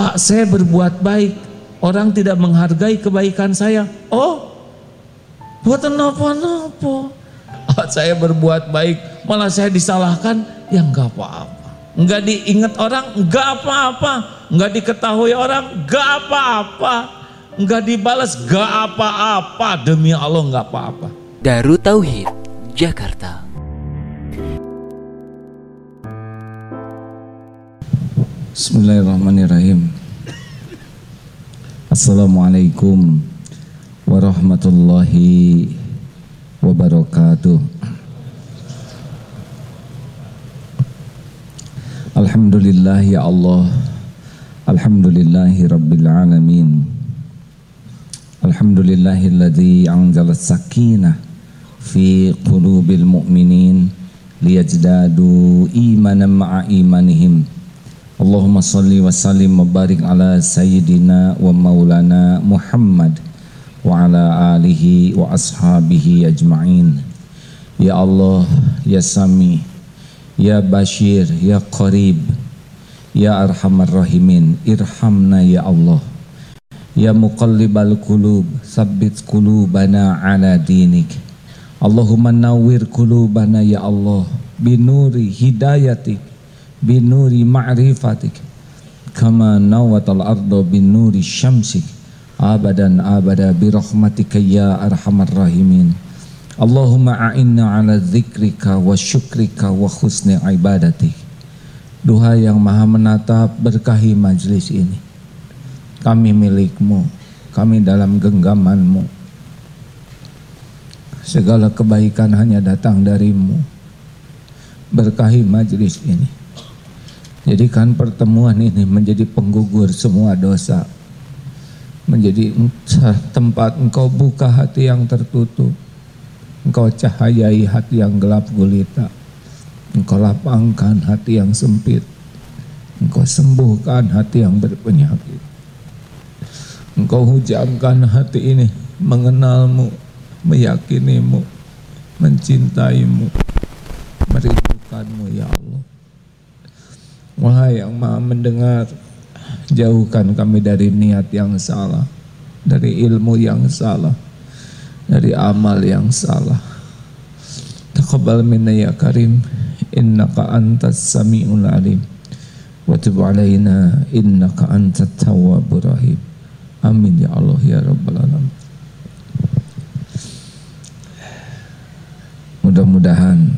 Ah, saya berbuat baik, orang tidak menghargai kebaikan saya. Oh, buat nopo-nopo. Ah, saya berbuat baik, malah saya disalahkan, ya enggak apa-apa. Enggak diingat orang, enggak apa-apa. Enggak diketahui orang, enggak apa-apa. Enggak dibalas, enggak apa-apa. Demi Allah enggak apa-apa. Daru Tauhid, Jakarta. Bismillahirrahmanirrahim. Assalamualaikum warahmatullahi wabarakatuh. Alhamdulillah ya Allah. Alhamdulillahi rabbil alamin. Alhamdulillahilladzi anzala sakinah fi qulubil mu'minin liyajdadu imanan ma'a imanihim. Allahumma salli wa sallim wa barik ala sayyidina wa maulana Muhammad wa ala alihi wa ashabihi ajma'in Ya Allah, Ya Sami, Ya Bashir, Ya Qarib, Ya Arhamar Rahimin, Irhamna Ya Allah Ya Muqallibal Qulub, Sabbit Qulubana ala dinik Allahumma nawwir qulubana Ya Allah, binuri hidayatik binuri ma'rifatik kama nawatal ardo binuri syamsik abadan abada birahmatika ya arhamar rahimin. Allahumma a'inna ala dzikrika wa syukrika wa husni ibadatik. Duha yang maha menatap berkahi majlis ini. Kami milikmu Kami dalam genggamanmu. Segala kebaikan hanya datang darimu. Berkahi majlis ini Jadikan pertemuan ini menjadi penggugur semua dosa. Menjadi tempat engkau buka hati yang tertutup. Engkau cahayai hati yang gelap gulita. Engkau lapangkan hati yang sempit. Engkau sembuhkan hati yang berpenyakit. Engkau hujamkan hati ini mengenalmu, meyakinimu, mencintaimu, merindukanmu ya Allah. Wahai yang maha mendengar, jauhkan kami dari niat yang salah, dari ilmu yang salah, dari amal yang salah. Taqabbal minna ya karim, innaka antas sami'ul alim. Wa tub alaina innaka antat tawwabur rahim. Amin ya Allah ya rabbal alamin. Mudah-mudahan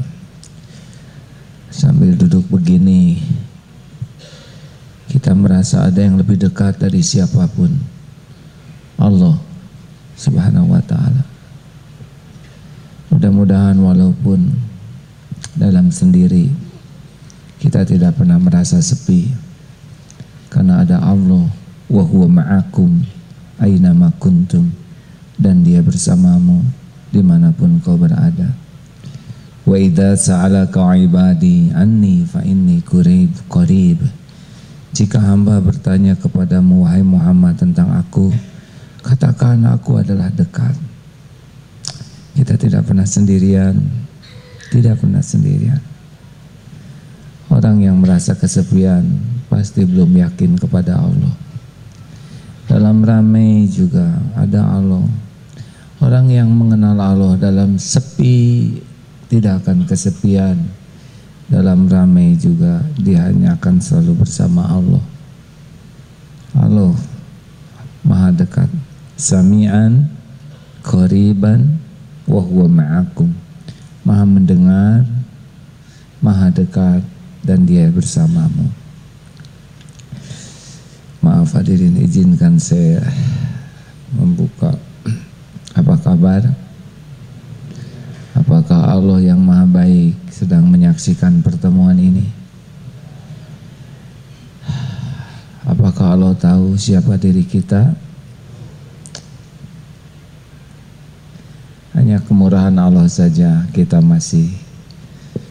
sambil duduk begini kita merasa ada yang lebih dekat dari siapa pun. Allah subhanahu wa ta'ala. Mudah-mudahan walaupun dalam sendiri kita tidak pernah merasa sepi. Karena ada Allah wa huwa ma'akum aina ma kuntum dan dia bersamamu di mana pun kau berada. Wa idza sa'alaka ibadi anni fa inni qurib qarib jika hamba bertanya kepadamu wahai Muhammad tentang aku, katakan aku adalah dekat. Kita tidak pernah sendirian, tidak pernah sendirian. Orang yang merasa kesepian pasti belum yakin kepada Allah. Dalam ramai juga ada Allah. Orang yang mengenal Allah dalam sepi tidak akan kesepian dalam ramai juga dia hanya akan selalu bersama Allah. Allah maha dekat. Sami'an qariban wa huwa ma'akum. Maha mendengar maha dekat dan dia bersamamu. Maaf hadirin izinkan saya membuka. Apa kabar? Apakah Allah yang maha baik sedang menyaksikan pertemuan ini? Apakah Allah tahu siapa diri kita? Hanya kemurahan Allah saja kita masih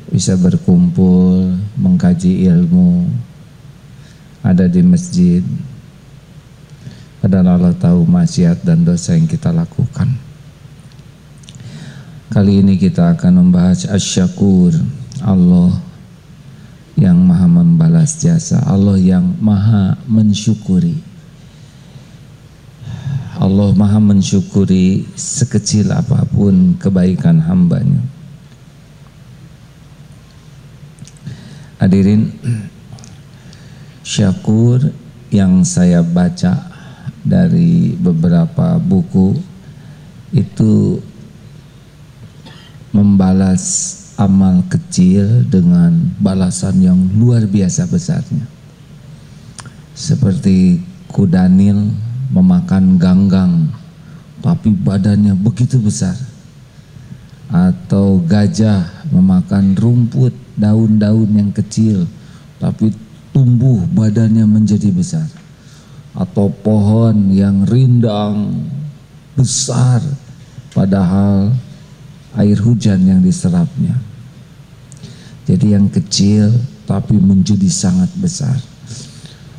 bisa berkumpul, mengkaji ilmu, ada di masjid. Padahal Allah tahu maksiat dan dosa yang kita lakukan. Kali ini kita akan membahas asyakur Allah yang maha membalas jasa, Allah yang maha mensyukuri. Allah maha mensyukuri sekecil apa pun kebaikan hambanya. Hadirin syakur yang saya baca dari beberapa buku itu membalas amal kecil dengan balasan yang luar biasa besarnya. Seperti kudanil memakan ganggang tapi badannya begitu besar. Atau gajah memakan rumput daun-daun yang kecil tapi tumbuh badannya menjadi besar atau pohon yang rindang besar padahal air hujan yang diserapnya. Jadi yang kecil tapi menjadi sangat besar.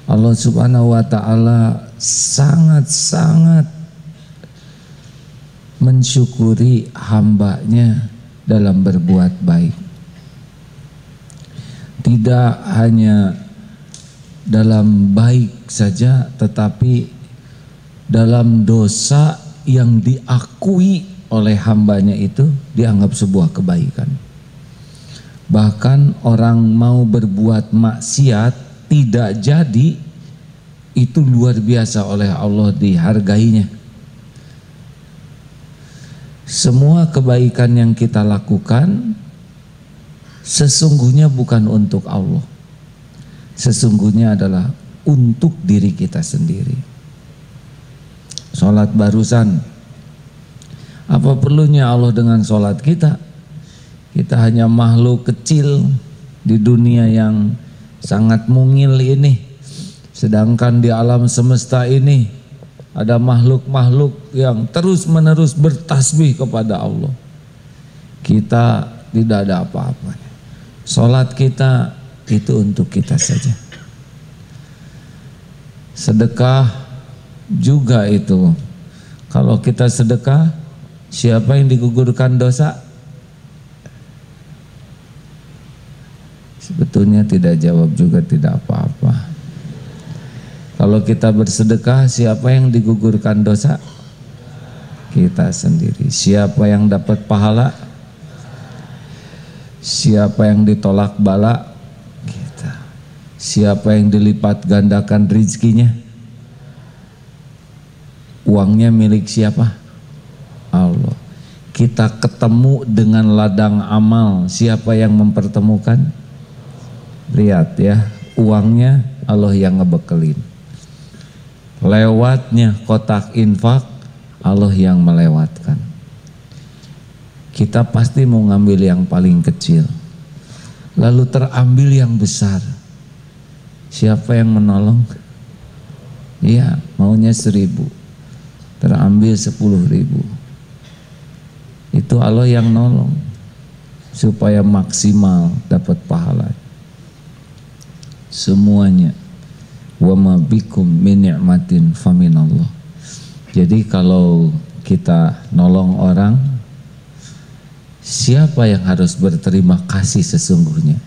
Allah subhanahu wa ta'ala sangat-sangat mensyukuri hambanya dalam berbuat baik. Tidak hanya dalam baik saja tetapi dalam dosa yang diakui oleh hambanya itu dianggap sebuah kebaikan bahkan orang mau berbuat maksiat tidak jadi itu luar biasa oleh Allah dihargainya semua kebaikan yang kita lakukan sesungguhnya bukan untuk Allah. Sesungguhnya adalah untuk diri kita sendiri. Sholat barusan. Apa perlunya Allah dengan sholat kita? Kita hanya makhluk kecil di dunia yang sangat mungil ini. Sedangkan di alam semesta ini ada makhluk-makhluk yang terus-menerus bertasbih kepada Allah. Kita tidak ada apa-apanya. Sholat kita itu untuk kita saja. Sedekah juga itu. Kalau kita sedekah, siapa yang digugurkan dosa? Sebetulnya tidak jawab juga tidak apa-apa. Kalau kita bersedekah, siapa yang digugurkan dosa? Kita sendiri. Siapa yang dapat pahala? Siapa yang ditolak bala? Kita. Siapa yang dilipat gandakan rizkinya? Uangnya milik siapa? Allah. Kita ketemu dengan ladang amal. Siapa yang mempertemukan? Lihat ya, uangnya Allah yang ngebekelin. Lewatnya kotak infak, Allah yang melewatkan kita pasti mau ngambil yang paling kecil. Lalu terambil yang besar. Siapa yang menolong? Iya, maunya seribu. Terambil sepuluh ribu. Itu Allah yang nolong. Supaya maksimal dapat pahala. Semuanya. Wa ma bikum min ni'matin faminallah. Jadi kalau kita nolong orang Siapa yang harus berterima kasih sesungguhnya?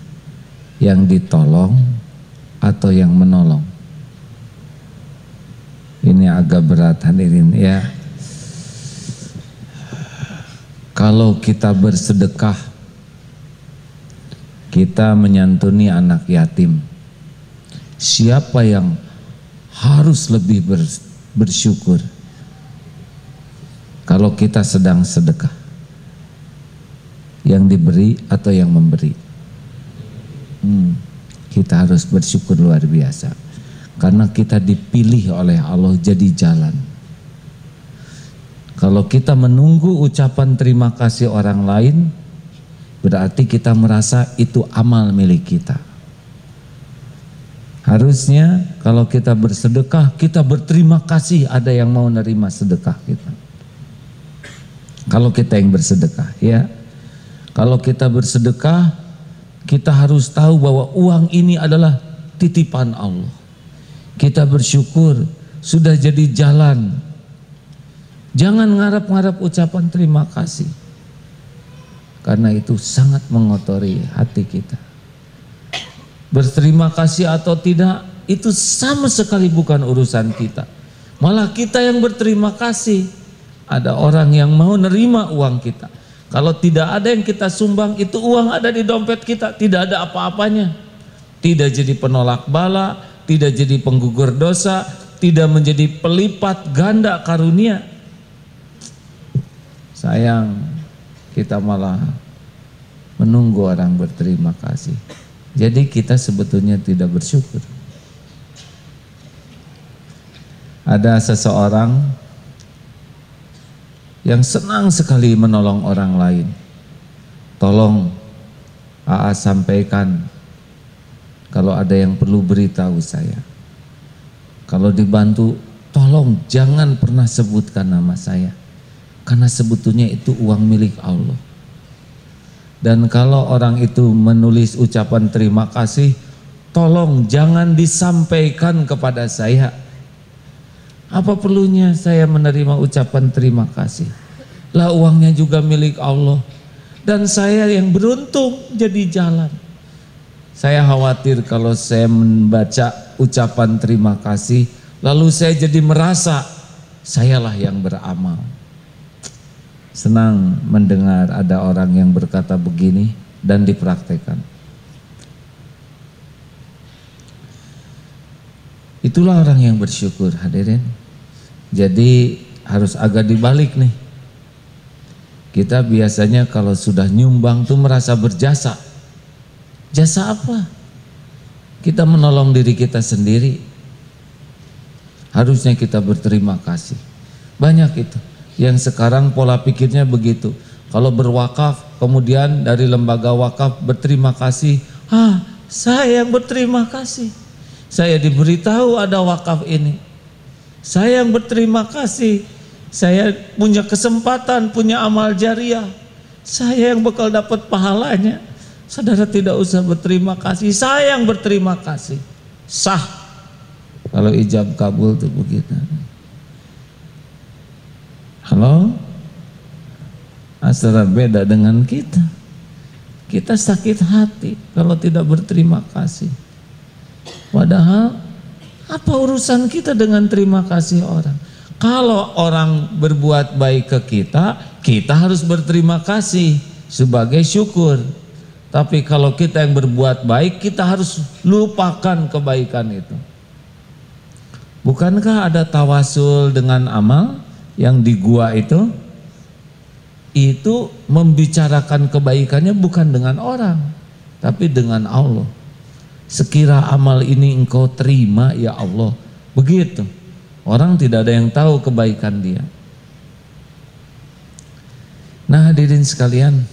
Yang ditolong atau yang menolong? Ini agak berat hadirin ya. Kalau kita bersedekah, kita menyantuni anak yatim. Siapa yang harus lebih bersyukur kalau kita sedang sedekah? yang diberi atau yang memberi. Hmm, kita harus bersyukur luar biasa karena kita dipilih oleh Allah jadi jalan. Kalau kita menunggu ucapan terima kasih orang lain, berarti kita merasa itu amal milik kita. Harusnya kalau kita bersedekah, kita berterima kasih ada yang mau nerima sedekah kita. Kalau kita yang bersedekah, ya. Kalau kita bersedekah, kita harus tahu bahwa uang ini adalah titipan Allah. Kita bersyukur sudah jadi jalan. Jangan ngarap-ngarap ucapan terima kasih. Karena itu sangat mengotori hati kita. berterima kasih atau tidak itu sama sekali bukan urusan kita. Malah kita yang berterima kasih. Ada orang yang mau nerima uang kita. Kalau tidak ada yang kita sumbang, itu uang ada di dompet kita, tidak ada apa-apanya. Tidak jadi penolak bala, tidak jadi penggugur dosa, tidak menjadi pelipat ganda karunia. Sayang, kita malah menunggu orang berterima kasih. Jadi kita sebetulnya tidak bersyukur. Ada seseorang yang senang sekali menolong orang lain. Tolong AA sampaikan kalau ada yang perlu beritahu saya. Kalau dibantu, tolong jangan pernah sebutkan nama saya. Karena sebetulnya itu uang milik Allah. Dan kalau orang itu menulis ucapan terima kasih, tolong jangan disampaikan kepada saya. Apa perlunya saya menerima ucapan terima kasih? Lah uangnya juga milik Allah. Dan saya yang beruntung jadi jalan. Saya khawatir kalau saya membaca ucapan terima kasih, lalu saya jadi merasa sayalah yang beramal. Senang mendengar ada orang yang berkata begini dan dipraktekkan. Itulah orang yang bersyukur hadirin. Jadi harus agak dibalik nih. Kita biasanya kalau sudah nyumbang tuh merasa berjasa. Jasa apa? Kita menolong diri kita sendiri. Harusnya kita berterima kasih. Banyak itu yang sekarang pola pikirnya begitu. Kalau berwakaf, kemudian dari lembaga wakaf berterima kasih, ah saya yang berterima kasih. Saya diberitahu ada wakaf ini. Saya yang berterima kasih. Saya punya kesempatan, punya amal jariah. Saya yang bakal dapat pahalanya. Saudara tidak usah berterima kasih, saya yang berterima kasih. Sah. Kalau ijab kabul itu begitu. Halo? Asal beda dengan kita. Kita sakit hati kalau tidak berterima kasih. Padahal apa urusan kita dengan terima kasih orang? Kalau orang berbuat baik ke kita, kita harus berterima kasih sebagai syukur. Tapi kalau kita yang berbuat baik, kita harus lupakan kebaikan itu. Bukankah ada tawasul dengan amal? Yang di gua itu itu membicarakan kebaikannya bukan dengan orang tapi dengan Allah. Sekira amal ini engkau terima ya Allah. Begitu. Orang tidak ada yang tahu kebaikan dia. Nah hadirin sekalian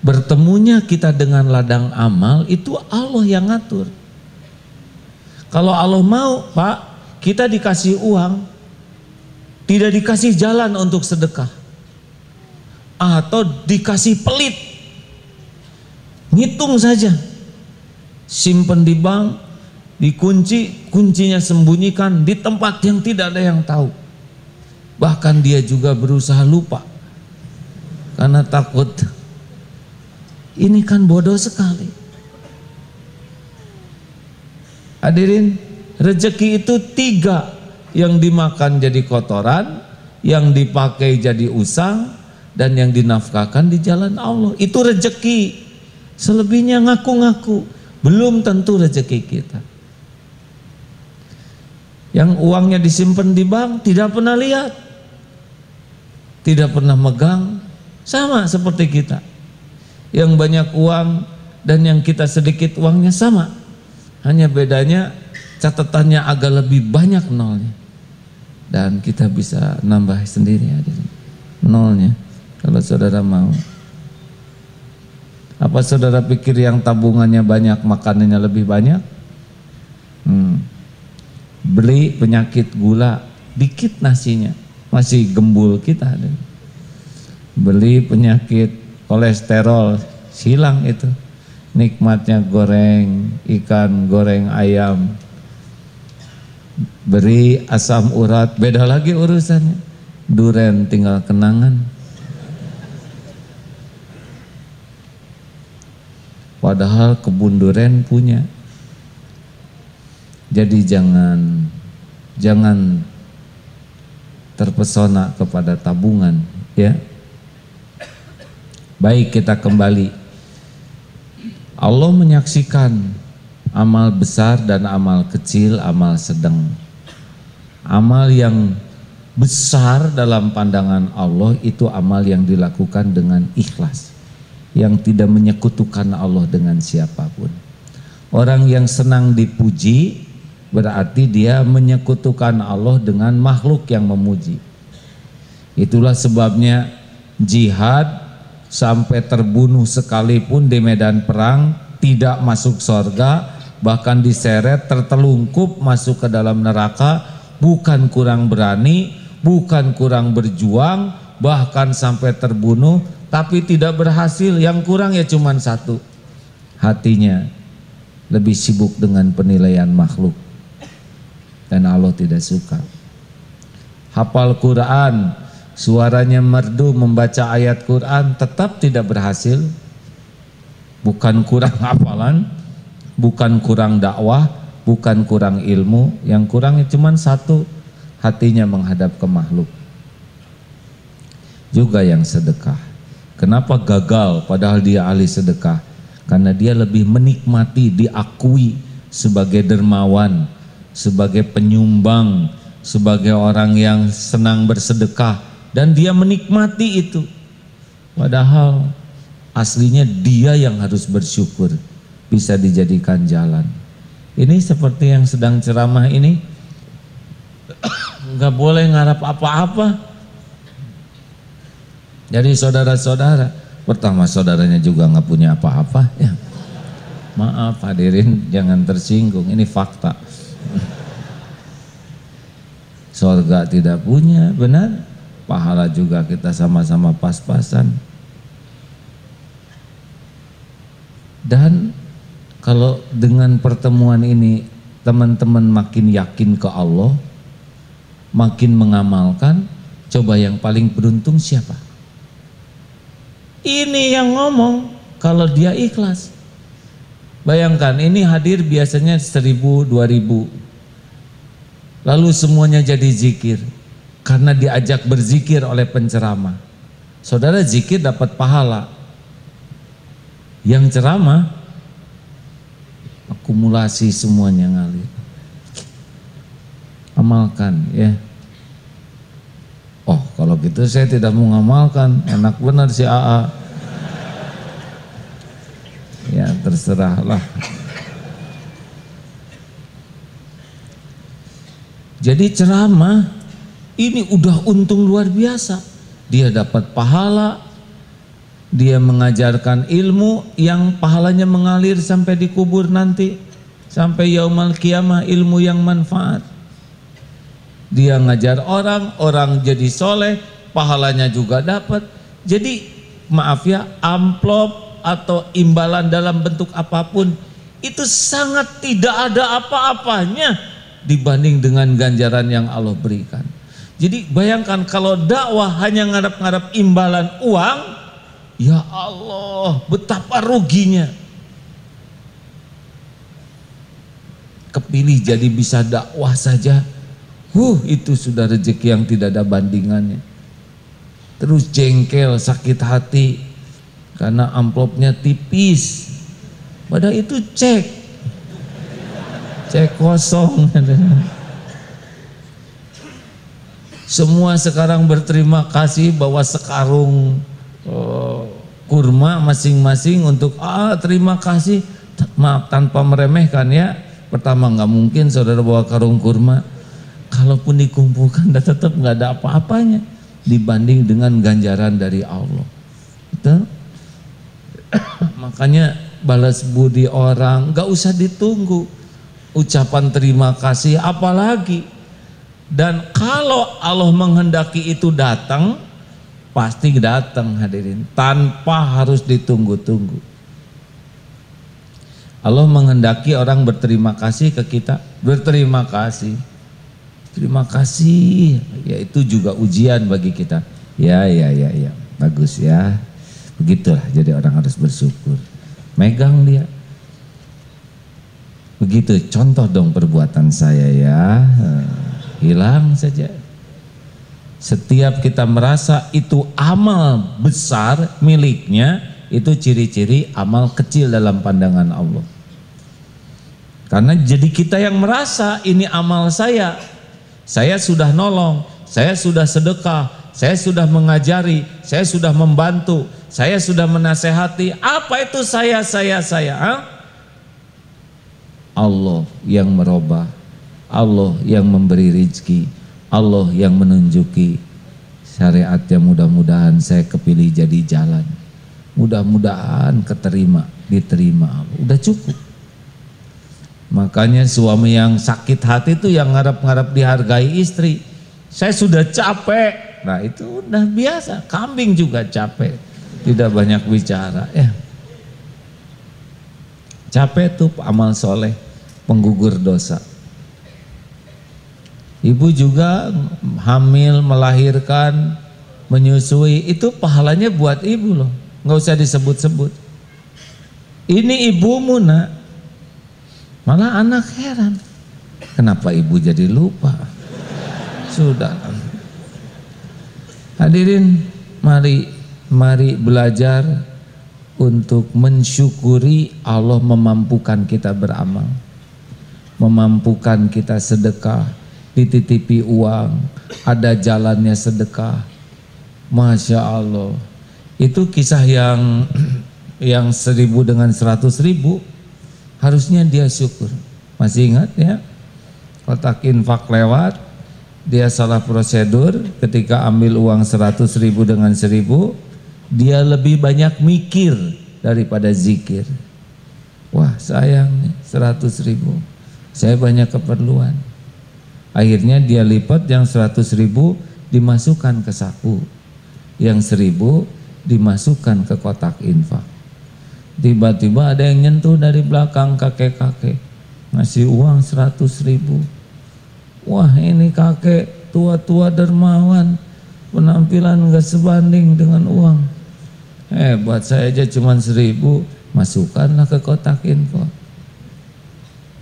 bertemunya kita dengan ladang amal itu Allah yang ngatur. Kalau Allah mau pak kita dikasih uang tidak dikasih jalan untuk sedekah. Atau dikasih pelit. Ngitung saja. Simpan di bank dikunci kuncinya sembunyikan di tempat yang tidak ada yang tahu. Bahkan dia juga berusaha lupa. Karena takut. Ini kan bodoh sekali. Hadirin rezeki itu tiga yang dimakan jadi kotoran, yang dipakai jadi usang, dan yang dinafkahkan di jalan Allah. Itu rezeki. Selebihnya ngaku-ngaku, belum tentu rezeki kita. Yang uangnya disimpan di bank tidak pernah lihat, tidak pernah megang, sama seperti kita. Yang banyak uang dan yang kita sedikit uangnya sama. Hanya bedanya catatannya agak lebih banyak nolnya dan kita bisa nambah sendiri ya nolnya kalau saudara mau. Apa saudara pikir yang tabungannya banyak makanannya lebih banyak? Hmm. beli penyakit gula dikit nasinya masih gembul kita beli penyakit kolesterol silang itu. Nikmatnya goreng ikan goreng ayam beri asam urat beda lagi urusannya duren tinggal kenangan padahal kebun duren punya. Jadi jangan jangan terpesona kepada tabungan ya. Baik kita kembali. Allah menyaksikan amal besar dan amal kecil, amal sedang. Amal yang besar dalam pandangan Allah itu amal yang dilakukan dengan ikhlas. Yang tidak menyekutukan Allah dengan siapa pun. Orang yang senang dipuji berarti dia menyekutukan Allah dengan makhluk yang memuji. Itulah sebabnya jihad sampai terbunuh sekalipun di medan perang tidak masuk sorga bahkan diseret tertelungkup masuk ke dalam neraka bukan kurang berani bukan kurang berjuang bahkan sampai terbunuh tapi tidak berhasil. Yang kurang ya cuma satu hatinya. Lebih sibuk dengan penilaian makhluk. Dan Allah tidak suka. Hafal Quran suaranya merdu membaca ayat Quran tetap tidak berhasil. Bukan kurang hafalan bukan kurang dakwah bukan kurang ilmu. Yang kurangnya cuma satu hatinya menghadap ke makhluk. Juga yang sedekah. Kenapa gagal padahal dia ahli sedekah? Karena dia lebih menikmati diakui sebagai dermawan sebagai penyumbang sebagai orang yang senang bersedekah. Dan dia menikmati itu. Padahal aslinya dia yang harus bersyukur bisa dijadikan jalan. Ini seperti yang sedang ceramah ini nggak boleh ngarap apa-apa. Jadi saudara-saudara, pertama saudaranya juga nggak punya apa-apa ya. Maaf hadirin jangan tersinggung, ini fakta. Sorga tidak punya, benar? pahala juga kita sama-sama pas-pasan. Dan kalau dengan pertemuan ini teman-teman makin yakin ke Allah, makin mengamalkan, coba yang paling beruntung siapa? Ini yang ngomong kalau dia ikhlas. Bayangkan ini hadir biasanya seribu, dua ribu. Lalu semuanya jadi zikir karena diajak berzikir oleh penceramah. Saudara zikir dapat pahala. Yang ceramah akumulasi semuanya ngalir. Amalkan ya. Oh, kalau gitu saya tidak mau ngamalkan. Enak benar si AA. Ya, terserahlah. Jadi ceramah ini udah untung luar biasa. Dia dapat pahala, dia mengajarkan ilmu yang pahalanya mengalir sampai di kubur nanti, sampai yaumal kiamah ilmu yang manfaat. Dia ngajar orang, orang jadi soleh, pahalanya juga dapat. Jadi maaf ya, amplop atau imbalan dalam bentuk apa pun itu sangat tidak ada apa-apanya dibanding dengan ganjaran yang Allah berikan. Jadi bayangkan kalau dakwah hanya ngarap-ngarap imbalan uang, ya Allah, betapa ruginya. Kepilih jadi bisa dakwah saja, huh itu sudah rezeki yang tidak ada bandingannya. Terus jengkel, sakit hati, karena amplopnya tipis. Padahal itu cek, cek kosong. Semua sekarang berterima kasih bahwa sekarung uh, kurma masing-masing untuk ah terima kasih maaf tanpa meremehkan ya. Pertama nggak mungkin saudara bawa karung kurma. Kalaupun dikumpulkan dan tetap nggak ada apa-apanya dibanding dengan ganjaran dari Allah. Betul? Makanya balas budi orang nggak usah ditunggu ucapan terima kasih apalagi dan kalau Allah menghendaki itu datang, pasti datang hadirin, tanpa harus ditunggu-tunggu. Allah menghendaki orang berterima kasih ke kita, berterima kasih. Terima kasih, ya itu juga ujian bagi kita. Ya, ya, ya, ya, bagus ya. Begitulah, jadi orang harus bersyukur. megang dia. Begitu contoh dong perbuatan saya ya, hilang saja. Setiap kita merasa itu amal besar miliknya, itu ciri-ciri amal kecil dalam pandangan Allah. Karena jadi kita yang merasa ini amal saya, saya sudah nolong, saya sudah sedekah, saya sudah mengajari, saya sudah membantu, saya sudah menasehati. Apa itu saya, saya, saya? Ha? Allah yang merubah, Allah yang memberi rizki, Allah yang menunjuki syariat yang mudah-mudahan saya kepilih jadi jalan. Mudah-mudahan keterima, diterima. Udah cukup. Makanya suami yang sakit hati itu yang ngarap-ngarap dihargai istri. Saya sudah capek. Nah itu udah biasa. Kambing juga capek. Tidak banyak bicara. Ya. Capek tuh amal soleh penggugur dosa. Ibu juga hamil, melahirkan, menyusui, itu pahalanya buat ibu loh. Nggak usah disebut-sebut. Ini ibumu nak. Malah anak heran. Kenapa ibu jadi lupa? Sudah. Hadirin, mari mari belajar untuk mensyukuri Allah memampukan kita beramal memampukan kita sedekah, dititipi uang, ada jalannya sedekah. Masya Allah. Itu kisah yang yang seribu dengan seratus ribu, harusnya dia syukur. Masih ingat ya? Kotak infak lewat, dia salah prosedur ketika ambil uang seratus ribu dengan seribu, dia lebih banyak mikir daripada zikir. Wah sayang seratus ribu saya banyak keperluan. Akhirnya dia lipat yang 100 ribu dimasukkan ke saku. Yang seribu dimasukkan ke kotak infak. Tiba-tiba ada yang nyentuh dari belakang kakek-kakek. Ngasih uang 100 ribu. Wah ini kakek tua-tua dermawan. Penampilan gak sebanding dengan uang. Eh buat saya aja cuma seribu. Masukkanlah ke kotak infak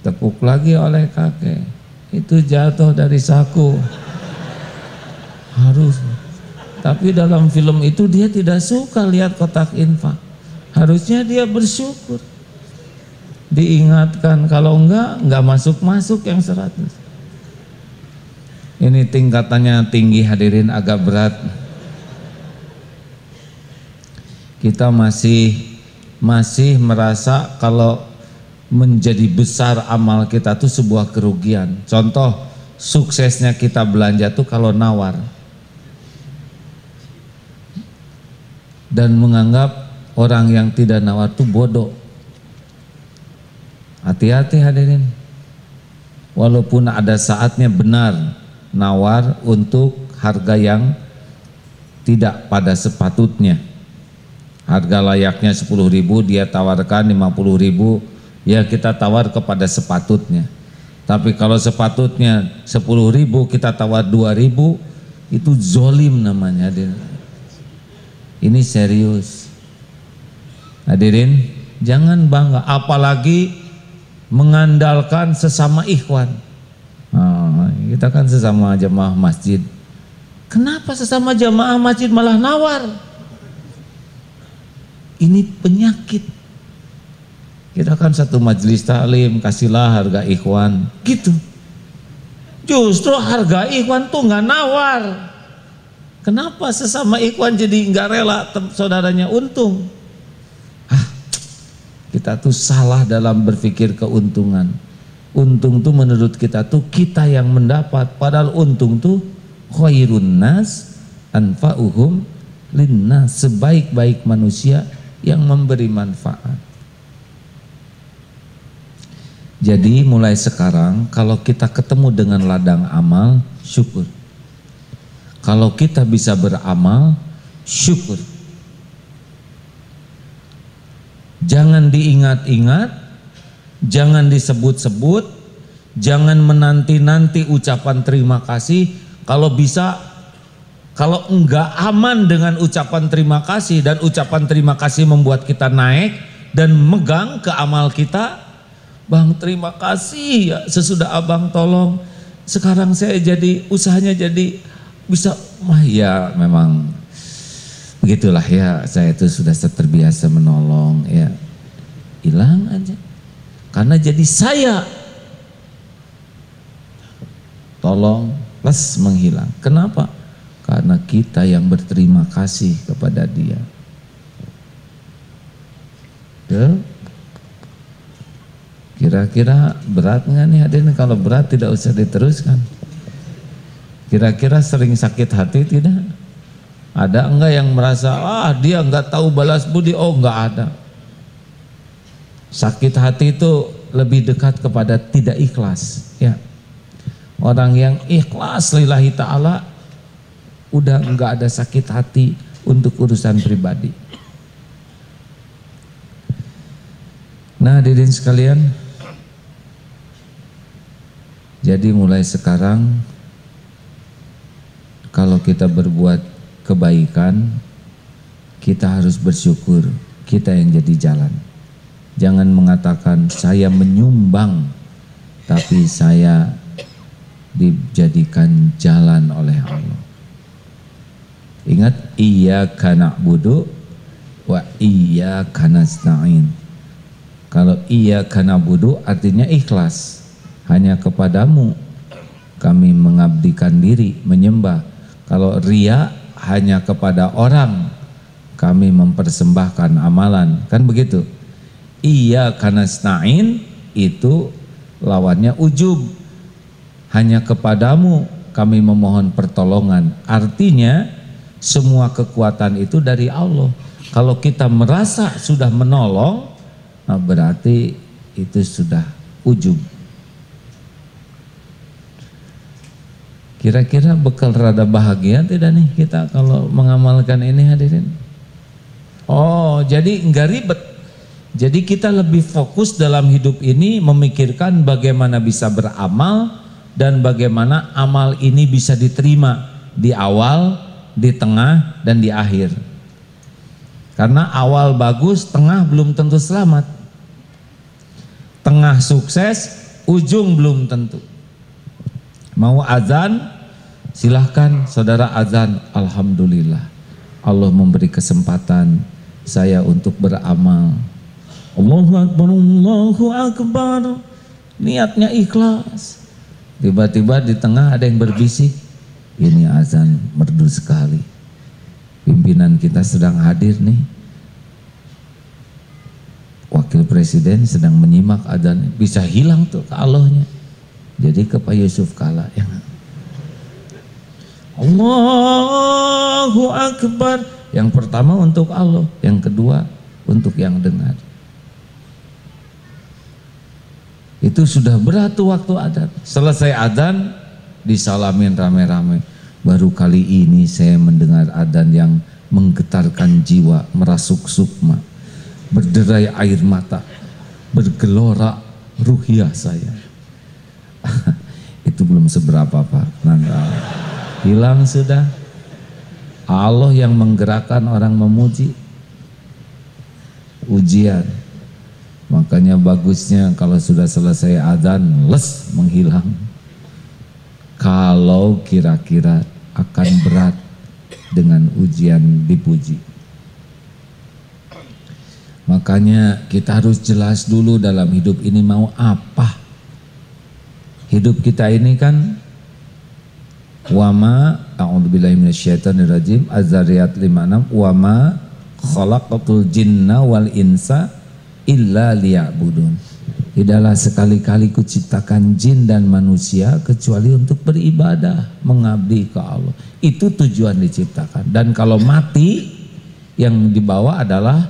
tepuk lagi oleh kakek itu jatuh dari saku. Harus. Tapi dalam film itu dia tidak suka lihat kotak infak. Harusnya dia bersyukur. Diingatkan kalau enggak enggak masuk-masuk yang seratus. Ini tingkatannya tinggi hadirin agak berat. Kita masih masih merasa kalau menjadi besar amal kita itu sebuah kerugian. Contoh suksesnya kita belanja tuh kalau nawar dan menganggap orang yang tidak nawar itu bodoh. Hati-hati hadirin. Walaupun ada saatnya benar nawar untuk harga yang tidak pada sepatutnya. Harga layaknya 10 ribu dia tawarkan 50 ribu ya kita tawar kepada sepatutnya. Tapi kalau sepatutnya 10 ribu kita tawar 2 ribu itu zolim namanya. Ini serius. Hadirin, jangan bangga apalagi mengandalkan sesama ikhwan. Oh, kita kan sesama jemaah masjid. Kenapa sesama jemaah masjid malah nawar? Ini penyakit kita kan satu majelis taklim, kasihlah harga ikhwan. Gitu. Justru harga ikhwan tuh nggak nawar. Kenapa sesama ikhwan jadi nggak rela saudaranya untung? Ah, kita tuh salah dalam berpikir keuntungan. Untung tuh menurut kita tuh kita yang mendapat. Padahal untung tuh khairun nas anfa'uhum linnas. Sebaik-baik manusia yang memberi manfaat. Jadi mulai sekarang kalau kita ketemu dengan ladang amal, syukur. Kalau kita bisa beramal, syukur. Jangan diingat-ingat, jangan disebut-sebut, jangan menanti-nanti ucapan terima kasih. Kalau bisa, kalau enggak aman dengan ucapan terima kasih dan ucapan terima kasih membuat kita naik, dan megang ke amal kita. Bang terima kasih ya. Sesudah abang tolong. Sekarang saya jadi usahanya jadi bisa, wah ya memang begitulah ya. Saya itu sudah terbiasa menolong ya. Hilang aja. Karena jadi saya tolong plus menghilang. Kenapa? Karena kita yang berterima kasih kepada dia kira-kira berat nggak nih hadirin kalau berat tidak usah diteruskan. Kira-kira sering sakit hati tidak? Ada enggak yang merasa ah dia enggak tahu balas budi. Oh enggak ada. Sakit hati itu lebih dekat kepada tidak ikhlas ya. Orang yang ikhlas lillahi ta'ala udah nggak ada sakit hati untuk urusan pribadi. Nah, hadirin sekalian, jadi mulai sekarang kalau kita berbuat kebaikan, kita harus bersyukur kita yang jadi jalan. Jangan mengatakan saya menyumbang, tapi saya dijadikan jalan oleh Allah. Ingat iya kana budu wa iya nasta'in. Kalau iya kana budu artinya ikhlas. Hanya kepadamu kami mengabdikan diri, menyembah. Kalau ria hanya kepada orang kami mempersembahkan amalan. Kan begitu? Iya kana nasta'in itu lawannya ujub. Hanya kepadamu kami memohon pertolongan. Artinya semua kekuatan itu dari Allah. Kalau kita merasa sudah menolong, nah berarti itu sudah ujung. Kira-kira bekal rada bahagia tidak nih kita kalau mengamalkan ini hadirin? Oh, jadi enggak ribet. Jadi kita lebih fokus dalam hidup ini memikirkan bagaimana bisa beramal dan bagaimana amal ini bisa diterima di awal, di tengah, dan di akhir. Karena awal bagus, tengah belum tentu selamat. Tengah sukses, ujung belum tentu. Mau azan, silahkan saudara azan. Alhamdulillah. Allah memberi kesempatan saya untuk beramal. Allahu Akbar, Allahu Akbar. Niatnya ikhlas. Tiba-tiba di tengah ada yang berbisik, ini azan merdu sekali. Pimpinan kita sedang hadir nih. Wakil Presiden sedang menyimak azan, bisa hilang tuh ke Allahnya. Jadi ke Pak Yusuf Kala yang Allahu Akbar. Yang pertama untuk Allah, yang kedua untuk yang dengar. Itu sudah berat waktu adat. Selesai adan, disalamin rame-rame. Baru kali ini saya mendengar adan yang menggetarkan jiwa, merasuk sukma, berderai air mata, bergelora ruhiah saya. Itu belum seberapa Pak. Nanda. Hilang sudah. Allah yang menggerakkan orang memuji. Ujian. Makanya bagusnya kalau sudah selesai adzan, les menghilang kalau kira-kira akan berat dengan ujian dipuji. Makanya kita harus jelas dulu dalam hidup ini mau apa. Hidup kita ini kan wama a'udzubillahi minasyaitonirrajim Az-Zariyat 56 wama khalaqatul jinna wal insa illa liya'budun. Tidaklah sekali-kali kuciptakan jin dan manusia kecuali untuk beribadah, mengabdi ke Allah. Itu tujuan diciptakan. Dan kalau mati yang dibawa adalah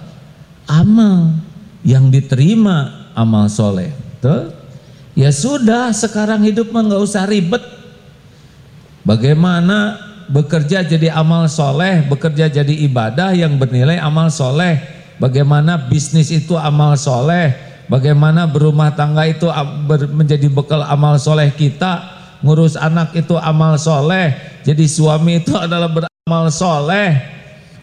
amal yang diterima amal soleh. Betul? Ya sudah, sekarang hidup mah nggak usah ribet. Bagaimana bekerja jadi amal soleh, bekerja jadi ibadah yang bernilai amal soleh. Bagaimana bisnis itu amal soleh, Bagaimana berumah tangga itu menjadi bekal amal soleh kita, ngurus anak itu amal soleh, jadi suami itu adalah beramal soleh.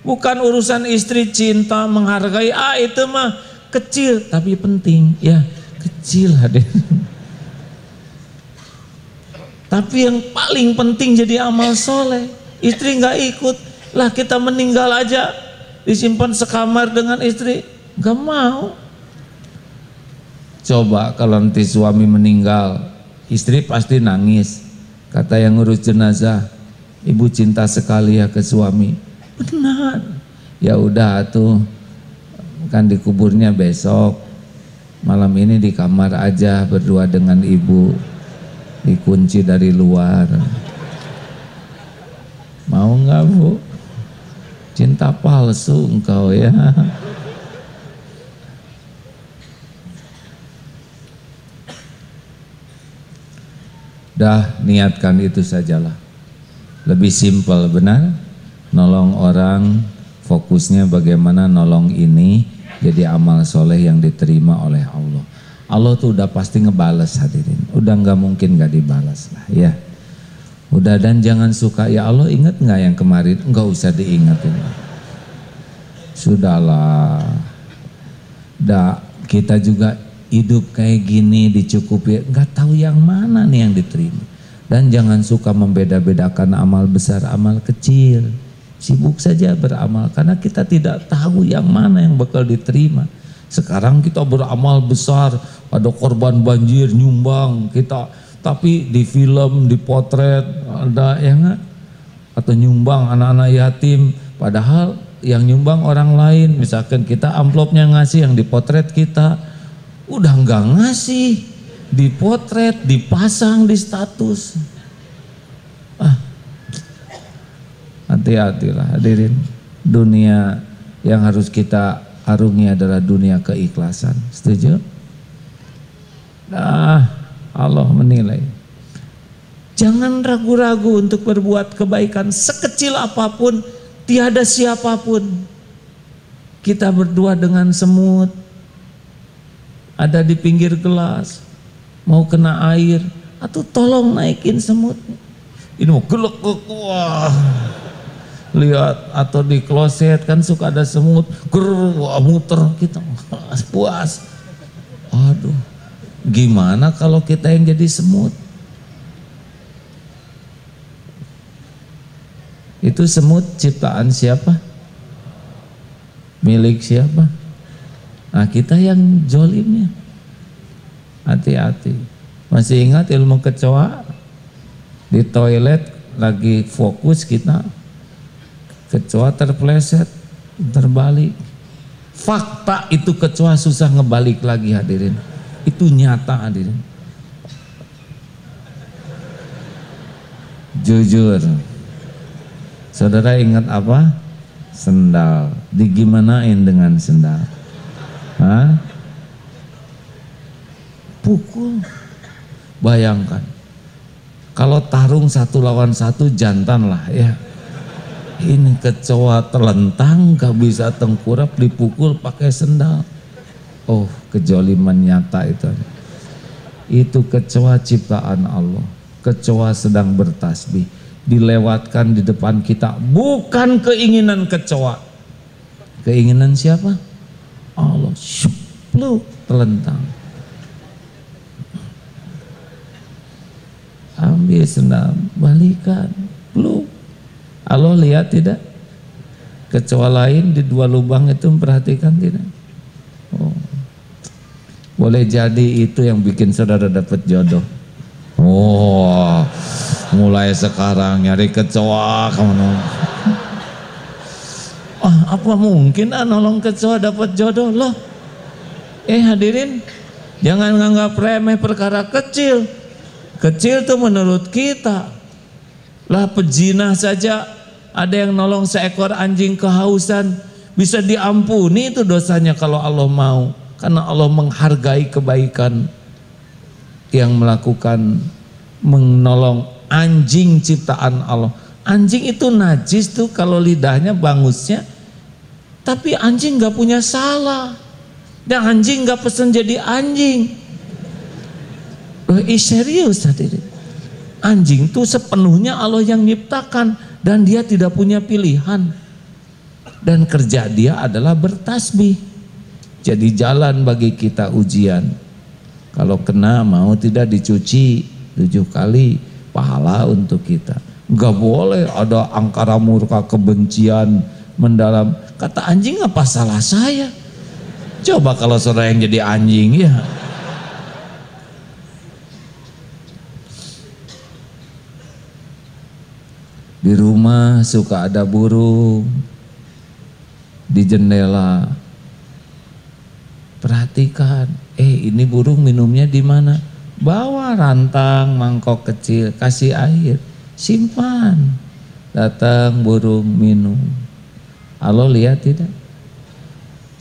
Bukan urusan istri cinta menghargai, ah itu mah kecil tapi penting ya kecil hadir tapi yang paling penting jadi amal soleh. Istri nggak ikut lah kita meninggal aja. Disimpan sekamar dengan istri nggak mau. Coba kalau nanti suami meninggal istri pasti nangis. Kata yang ngurus jenazah ibu cinta sekali ya ke suami. Benar. Ya udah tuh kan dikuburnya besok. Malam ini di kamar aja berdua dengan ibu dikunci dari luar. Mau nggak bu? Cinta palsu engkau ya. Dah niatkan itu sajalah. Lebih simpel benar? Nolong orang fokusnya bagaimana nolong ini jadi amal soleh yang diterima oleh Allah. Allah tuh udah pasti ngebales hadirin. Udah nggak mungkin nggak dibalas lah ya. Udah dan jangan suka ya Allah ingat nggak yang kemarin? Nggak usah diingetin. Sudahlah. Dah kita juga hidup kayak gini dicukupi nggak tahu yang mana nih yang diterima. Dan jangan suka membeda-bedakan amal besar, amal kecil Sibuk saja beramal karena kita tidak tahu yang mana yang bakal diterima. Sekarang kita beramal besar, ada korban banjir nyumbang kita, tapi di film, di potret ada yang atau nyumbang anak-anak yatim, padahal yang nyumbang orang lain, misalkan kita amplopnya ngasih yang dipotret kita, udah nggak ngasih, dipotret, dipasang di status. Ah, Hati-hatilah hadirin. Dunia yang harus kita arungi adalah dunia keikhlasan. Setuju? Nah, Allah menilai. Jangan ragu-ragu untuk berbuat kebaikan sekecil apa pun, tiada siapa pun. Kita berdua dengan semut, ada di pinggir gelas, mau kena air, atau tolong naikin semut. Ini mau gelek wah lihat atau di kloset kan suka ada semut ger muter kita puas aduh gimana kalau kita yang jadi semut? Itu semut ciptaan siapa? Milik siapa? Nah kita yang jolimnya hati-hati. Masih ingat ilmu kecoa? Di toilet lagi fokus kita. Kecoa terpleset terbalik. Fakta itu kecoa susah ngebalik lagi hadirin itu nyata hadirin jujur. Saudara ingat apa? Sendal. Digimanain dengan sendal? Hah? pukul. Bayangkan. Kalau tarung satu lawan satu jantan lah ya. Ini kecoa terlentang gak bisa tengkurap dipukul pakai sendal oh kejoliman nyata itu. Itu kecoa ciptaan Allah. Kecoa sedang bertasbih. Dilewatkan di depan kita. Bukan keinginan kecoa. Keinginan siapa? Allah. Syupluk telentang. Ambil sendal balikan. Peluk Allah lihat tidak? Kecoa lain di dua lubang itu memperhatikan tidak? Oh. Boleh jadi itu yang bikin saudara dapat jodoh. Oh, mulai sekarang nyari kecoa kamu. Ah, apa mungkin ah nolong kecoa dapat jodoh loh? Eh hadirin, jangan nganggap remeh perkara kecil. Kecil tuh menurut kita. Lah pejinah saja ada yang nolong seekor anjing kehausan bisa diampuni itu dosanya kalau Allah mau karena Allah menghargai kebaikan yang melakukan menolong anjing ciptaan Allah. Anjing itu najis tuh kalau lidahnya bangusnya tapi anjing gak punya salah. Dan anjing gak pesen jadi anjing. Loh, serius hadirin. Anjing tuh sepenuhnya Allah yang nyiptakan dan dia tidak punya pilihan. Dan kerja dia adalah bertasbih jadi jalan bagi kita ujian. Kalau kena mau tidak dicuci tujuh kali pahala untuk kita. Gak boleh ada angkara murka kebencian mendalam. Kata anjing apa salah saya? Coba kalau saudara yang jadi anjing ya. Di rumah suka ada burung di jendela Perhatikan, eh ini burung minumnya di mana? Bawa rantang mangkok kecil, kasih air, simpan. Datang burung minum. Allah lihat tidak?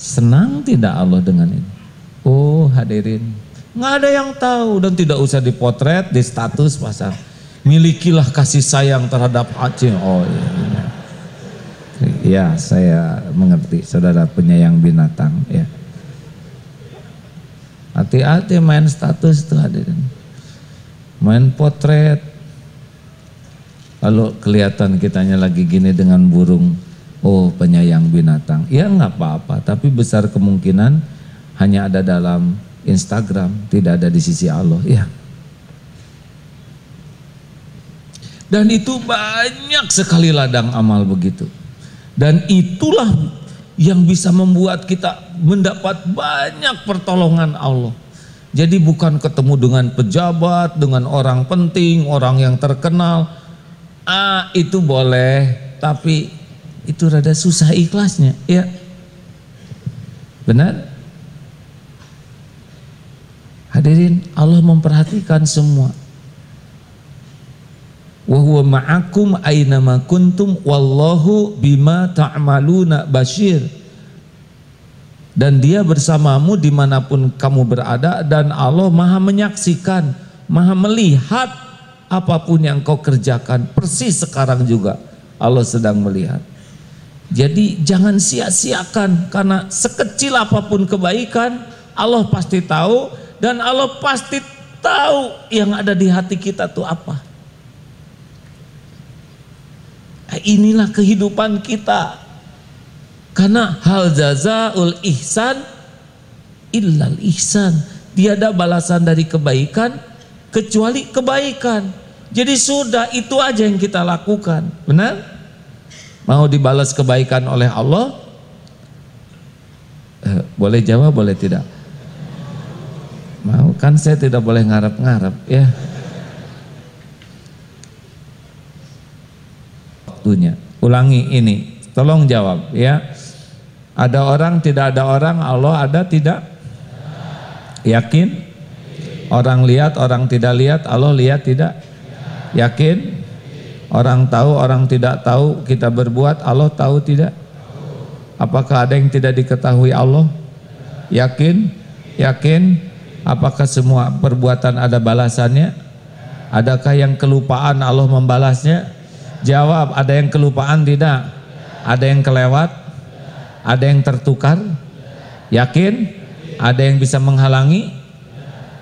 Senang tidak Allah dengan ini? Oh hadirin, nggak ada yang tahu dan tidak usah dipotret, di status pasang. Milikilah kasih sayang terhadap Aceh. Oh iya. Ya, saya mengerti saudara penyayang binatang ya. Hati-hati main status tuh hadirin. Main potret. Kalau kelihatan kitanya lagi gini dengan burung, oh penyayang binatang. Ya nggak apa-apa, tapi besar kemungkinan hanya ada dalam Instagram, tidak ada di sisi Allah. Ya. Dan itu banyak sekali ladang amal begitu. Dan itulah yang bisa membuat kita mendapat banyak pertolongan Allah. Jadi bukan ketemu dengan pejabat, dengan orang penting, orang yang terkenal. Ah, itu boleh, tapi itu rada susah ikhlasnya, ya. Benar? Hadirin, Allah memperhatikan semua wa huwa ma'akum ma kuntum wallahu bima ta'maluna basyir dan dia bersamamu di mana pun kamu berada dan Allah maha menyaksikan maha melihat apa pun yang kau kerjakan persis sekarang juga Allah sedang melihat jadi jangan sia-siakan karena sekecil apa pun kebaikan Allah pasti tahu dan Allah pasti tahu yang ada di hati kita tuh apa Inilah kehidupan kita. Karena hal jazaul ihsan illal ihsan. Tiada balasan dari kebaikan kecuali kebaikan. Jadi sudah itu aja yang kita lakukan. Benar? Mau dibalas kebaikan oleh Allah? Eh, boleh jawab, boleh tidak? Mau kan saya tidak boleh ngarep-ngarep ya. waktunya. Ulangi ini, tolong jawab ya. Ada orang, tidak ada orang, Allah ada, tidak? Yakin? Orang lihat, orang tidak lihat, Allah lihat, tidak? Yakin? Orang tahu, orang tidak tahu, kita berbuat, Allah tahu, tidak? Apakah ada yang tidak diketahui Allah? Yakin? Yakin? Apakah semua perbuatan ada balasannya? Adakah yang kelupaan Allah membalasnya? Jawab, ada yang kelupaan tidak? Ada yang kelewat? Ada yang tertukar? Yakin? Ada yang bisa menghalangi?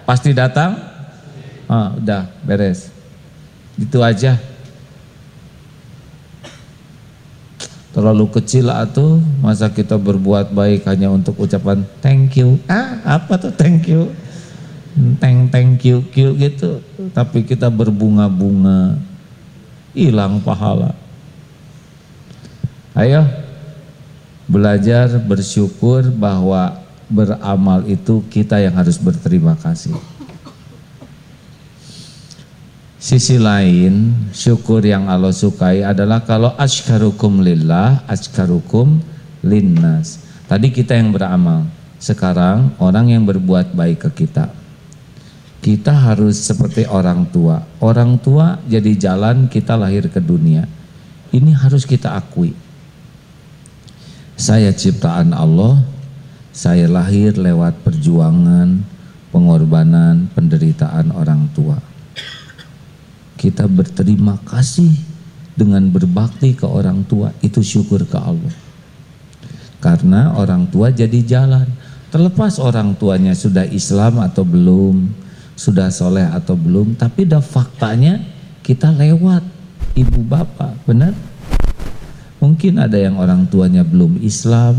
Pasti datang? Ah, udah, beres. Itu aja. Terlalu kecil atau masa kita berbuat baik hanya untuk ucapan thank you. Ah, apa tuh thank you? Thank thank you, you gitu. Tapi kita berbunga-bunga hilang pahala. Ayo belajar bersyukur bahwa beramal itu kita yang harus berterima kasih. Sisi lain, syukur yang Allah sukai adalah kalau ashkarukum lillah, ashkarukum linnas. Tadi kita yang beramal, sekarang orang yang berbuat baik ke kita kita harus seperti orang tua. Orang tua jadi jalan kita lahir ke dunia. Ini harus kita akui. Saya ciptaan Allah, saya lahir lewat perjuangan, pengorbanan, penderitaan orang tua. Kita berterima kasih dengan berbakti ke orang tua, itu syukur ke Allah. Karena orang tua jadi jalan. Terlepas orang tuanya sudah Islam atau belum, sudah soleh atau belum, tapi dah faktanya kita lewat ibu bapak, benar? Mungkin ada yang orang tuanya belum Islam,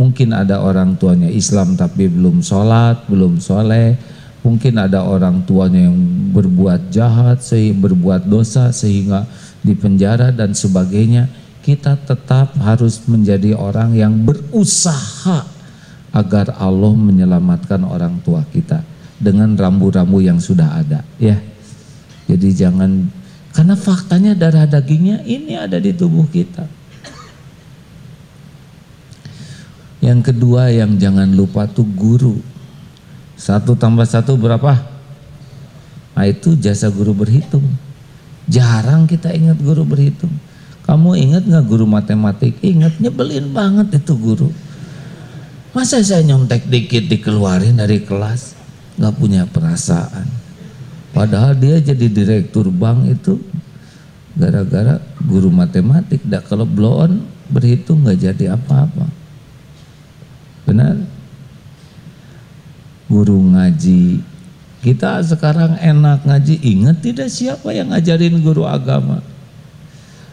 Mungkin ada orang tuanya Islam tapi belum sholat, belum soleh. Mungkin ada orang tuanya yang berbuat jahat, berbuat dosa sehingga dipenjara dan sebagainya. Kita tetap harus menjadi orang yang berusaha agar Allah menyelamatkan orang tua kita dengan rambu-rambu yang sudah ada ya. Jadi jangan karena faktanya darah dagingnya ini ada di tubuh kita. Yang kedua yang jangan lupa tuh guru. Satu tambah satu berapa? Nah itu jasa guru berhitung. Jarang kita ingat guru berhitung. Kamu ingat nggak guru matematik? Ingat nyebelin banget itu guru. Masa saya nyontek dikit dikeluarin dari kelas? Nggak punya perasaan. Padahal dia jadi direktur bank itu gara-gara guru matematik. Dah kalau blow berhitung nggak jadi apa-apa. Benar? Guru ngaji. Kita sekarang enak ngaji. Ingat tidak siapa yang ngajarin guru agama?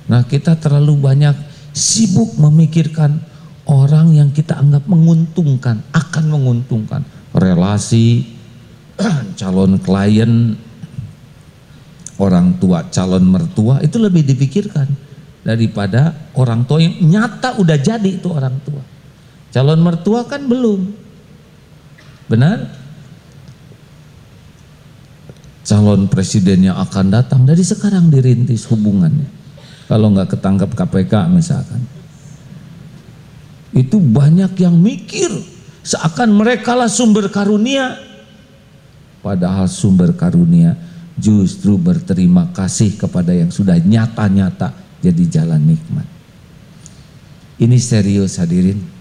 Nah kita terlalu banyak sibuk memikirkan orang yang kita anggap menguntungkan, akan menguntungkan. Relasi, calon klien, orang tua, calon mertua itu lebih dipikirkan daripada orang tua yang nyata udah jadi itu orang tua. Calon mertua kan belum. Benar? Calon presiden yang akan datang dari sekarang dirintis hubungannya. Kalau nggak ketangkap KPK misalkan. Itu banyak yang mikir seakan mereka lah sumber karunia. Padahal sumber karunia justru berterima kasih kepada yang sudah nyata-nyata jadi jalan nikmat. Ini serius hadirin.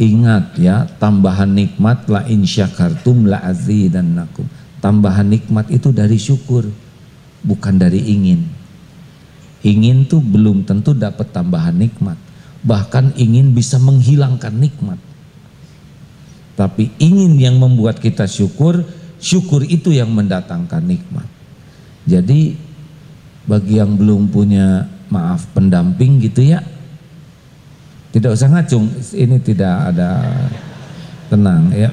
Ingat ya, tambahan nikmat la insyakartum la azidannakum. Tambahan nikmat itu dari syukur, bukan dari ingin. Ingin tuh belum tentu dapat tambahan nikmat. Bahkan ingin bisa menghilangkan nikmat. Tapi ingin yang membuat kita syukur, syukur itu yang mendatangkan nikmat. Jadi bagi yang belum punya maaf pendamping gitu ya, tidak usah ngacung, ini tidak ada tenang ya.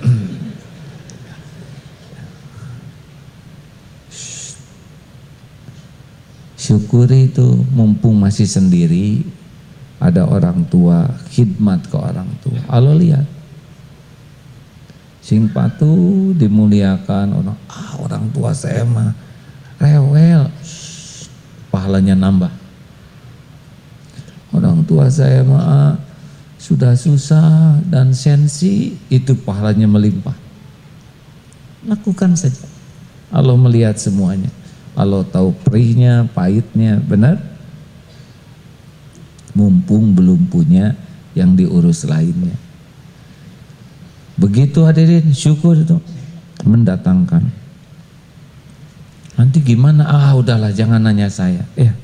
Syukuri itu mumpung masih sendiri ada orang tua khidmat ke orang tua. Allah lihat sing patu dimuliakan orang ah orang tua saya mah rewel pahalanya nambah orang tua saya mah sudah susah dan sensi itu pahalanya melimpah. Lakukan saja. Allah melihat semuanya. Allah tahu perihnya pahitnya benar? Mumpung belum punya yang diurus lainnya. Begitu hadirin syukur itu mendatangkan. Nanti gimana? Ah udahlah jangan nanya saya. Ya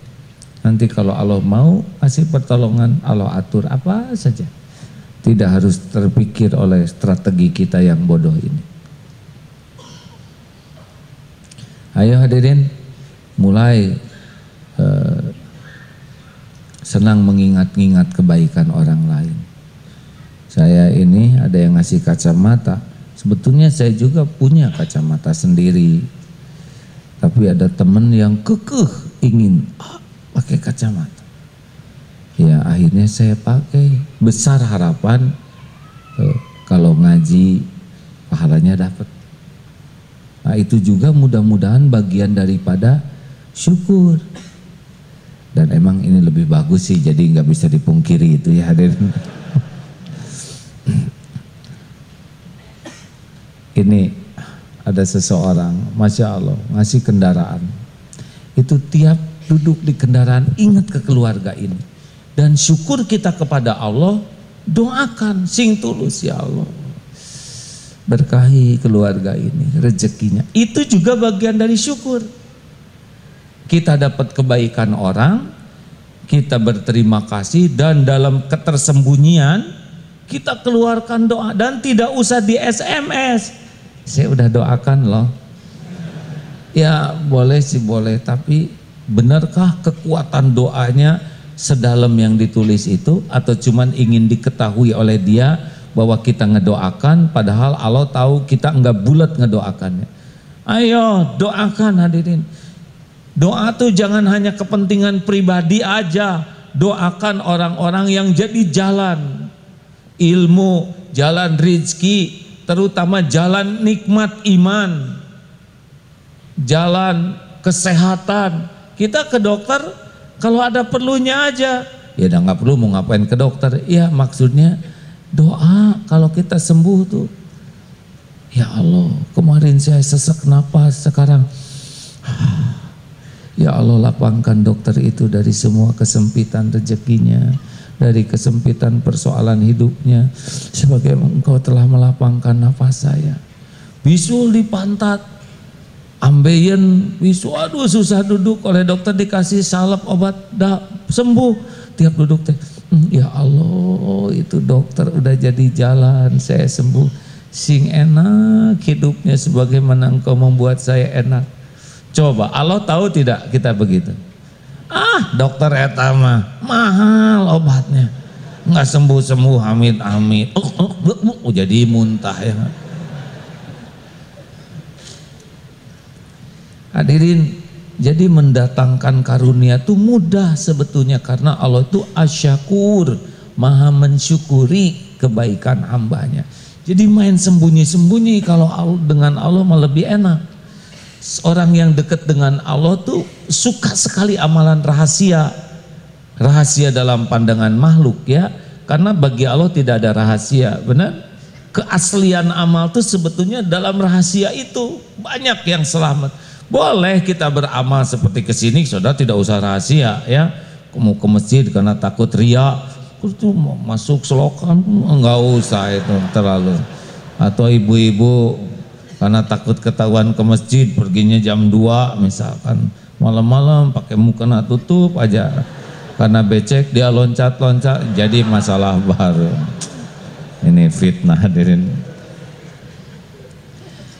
Nanti kalau Allah mau kasih pertolongan, Allah atur apa saja. Tidak harus terpikir oleh strategi kita yang bodoh ini. Ayo hadirin, mulai uh, senang mengingat-ingat kebaikan orang lain. Saya ini ada yang ngasih kacamata. Sebetulnya saya juga punya kacamata sendiri. Tapi ada teman yang kekeh ingin, ah, pakai kacamata. Ya akhirnya saya pakai. Besar harapan eh, kalau ngaji pahalanya dapat. Nah itu juga mudah-mudahan bagian daripada syukur. Dan emang ini lebih bagus sih, jadi nggak bisa dipungkiri itu ya hadirin. ini ada seseorang, masya Allah, ngasih kendaraan. Itu tiap duduk di kendaraan ingat ke keluarga ini. Dan syukur kita kepada Allah doakan sing tulus ya Allah. Berkahi keluarga ini rezekinya. Itu juga bagian dari syukur. Kita dapat kebaikan orang kita berterima kasih dan dalam ketersembunyian kita keluarkan doa. Dan tidak usah di SMS saya udah doakan loh. Ya boleh sih boleh tapi Benarkah kekuatan doanya sedalam yang ditulis itu atau cuman ingin diketahui oleh dia bahwa kita ngedoakan padahal Allah tahu kita enggak bulat ngedoakannya. Ayo doakan hadirin. Doa tuh jangan hanya kepentingan pribadi aja. Doakan orang-orang yang jadi jalan ilmu, jalan rizki, terutama jalan nikmat iman, jalan kesehatan. Kita ke dokter kalau ada perlunya aja. Ya udah nggak perlu mau ngapain ke dokter. Ya maksudnya doa kalau kita sembuh tuh. Ya Allah, kemarin saya sesak napas, sekarang Ya Allah lapangkan dokter itu dari semua kesempitan rezekinya, dari kesempitan persoalan hidupnya, sebagai engkau telah melapangkan nafas saya. Bisul di pantat, ambeien bisu aduh susah duduk. Oleh dokter dikasih salep obat dah sembuh. Tiap duduk teh hmm, ya Allah itu dokter udah jadi jalan saya sembuh. Sing enak hidupnya sebagaimana engkau membuat saya enak. Coba Allah tahu tidak kita begitu? Ah dokter etama mahal obatnya. Nggak sembuh sembuh amit amit oh, oh, oh, oh, jadi muntah ya Hadirin, jadi mendatangkan karunia itu mudah sebetulnya karena Allah itu asyakur, maha mensyukuri kebaikan hambanya. Jadi main sembunyi-sembunyi kalau dengan Allah malah lebih enak. Orang yang dekat dengan Allah tuh suka sekali amalan rahasia. Rahasia dalam pandangan makhluk ya. Karena bagi Allah tidak ada rahasia, benar? Keaslian amal tuh sebetulnya dalam rahasia itu banyak yang selamat. Boleh kita beramal seperti ke sini, saudara tidak usah rahasia ya. Mau ke masjid karena takut ria, itu masuk selokan enggak usah itu terlalu. Atau ibu-ibu karena takut ketahuan ke masjid perginya jam 2 misalkan. Malam-malam pakai mukena tutup aja. Karena becek dia loncat-loncat jadi masalah baru. Ini fitnah hadirin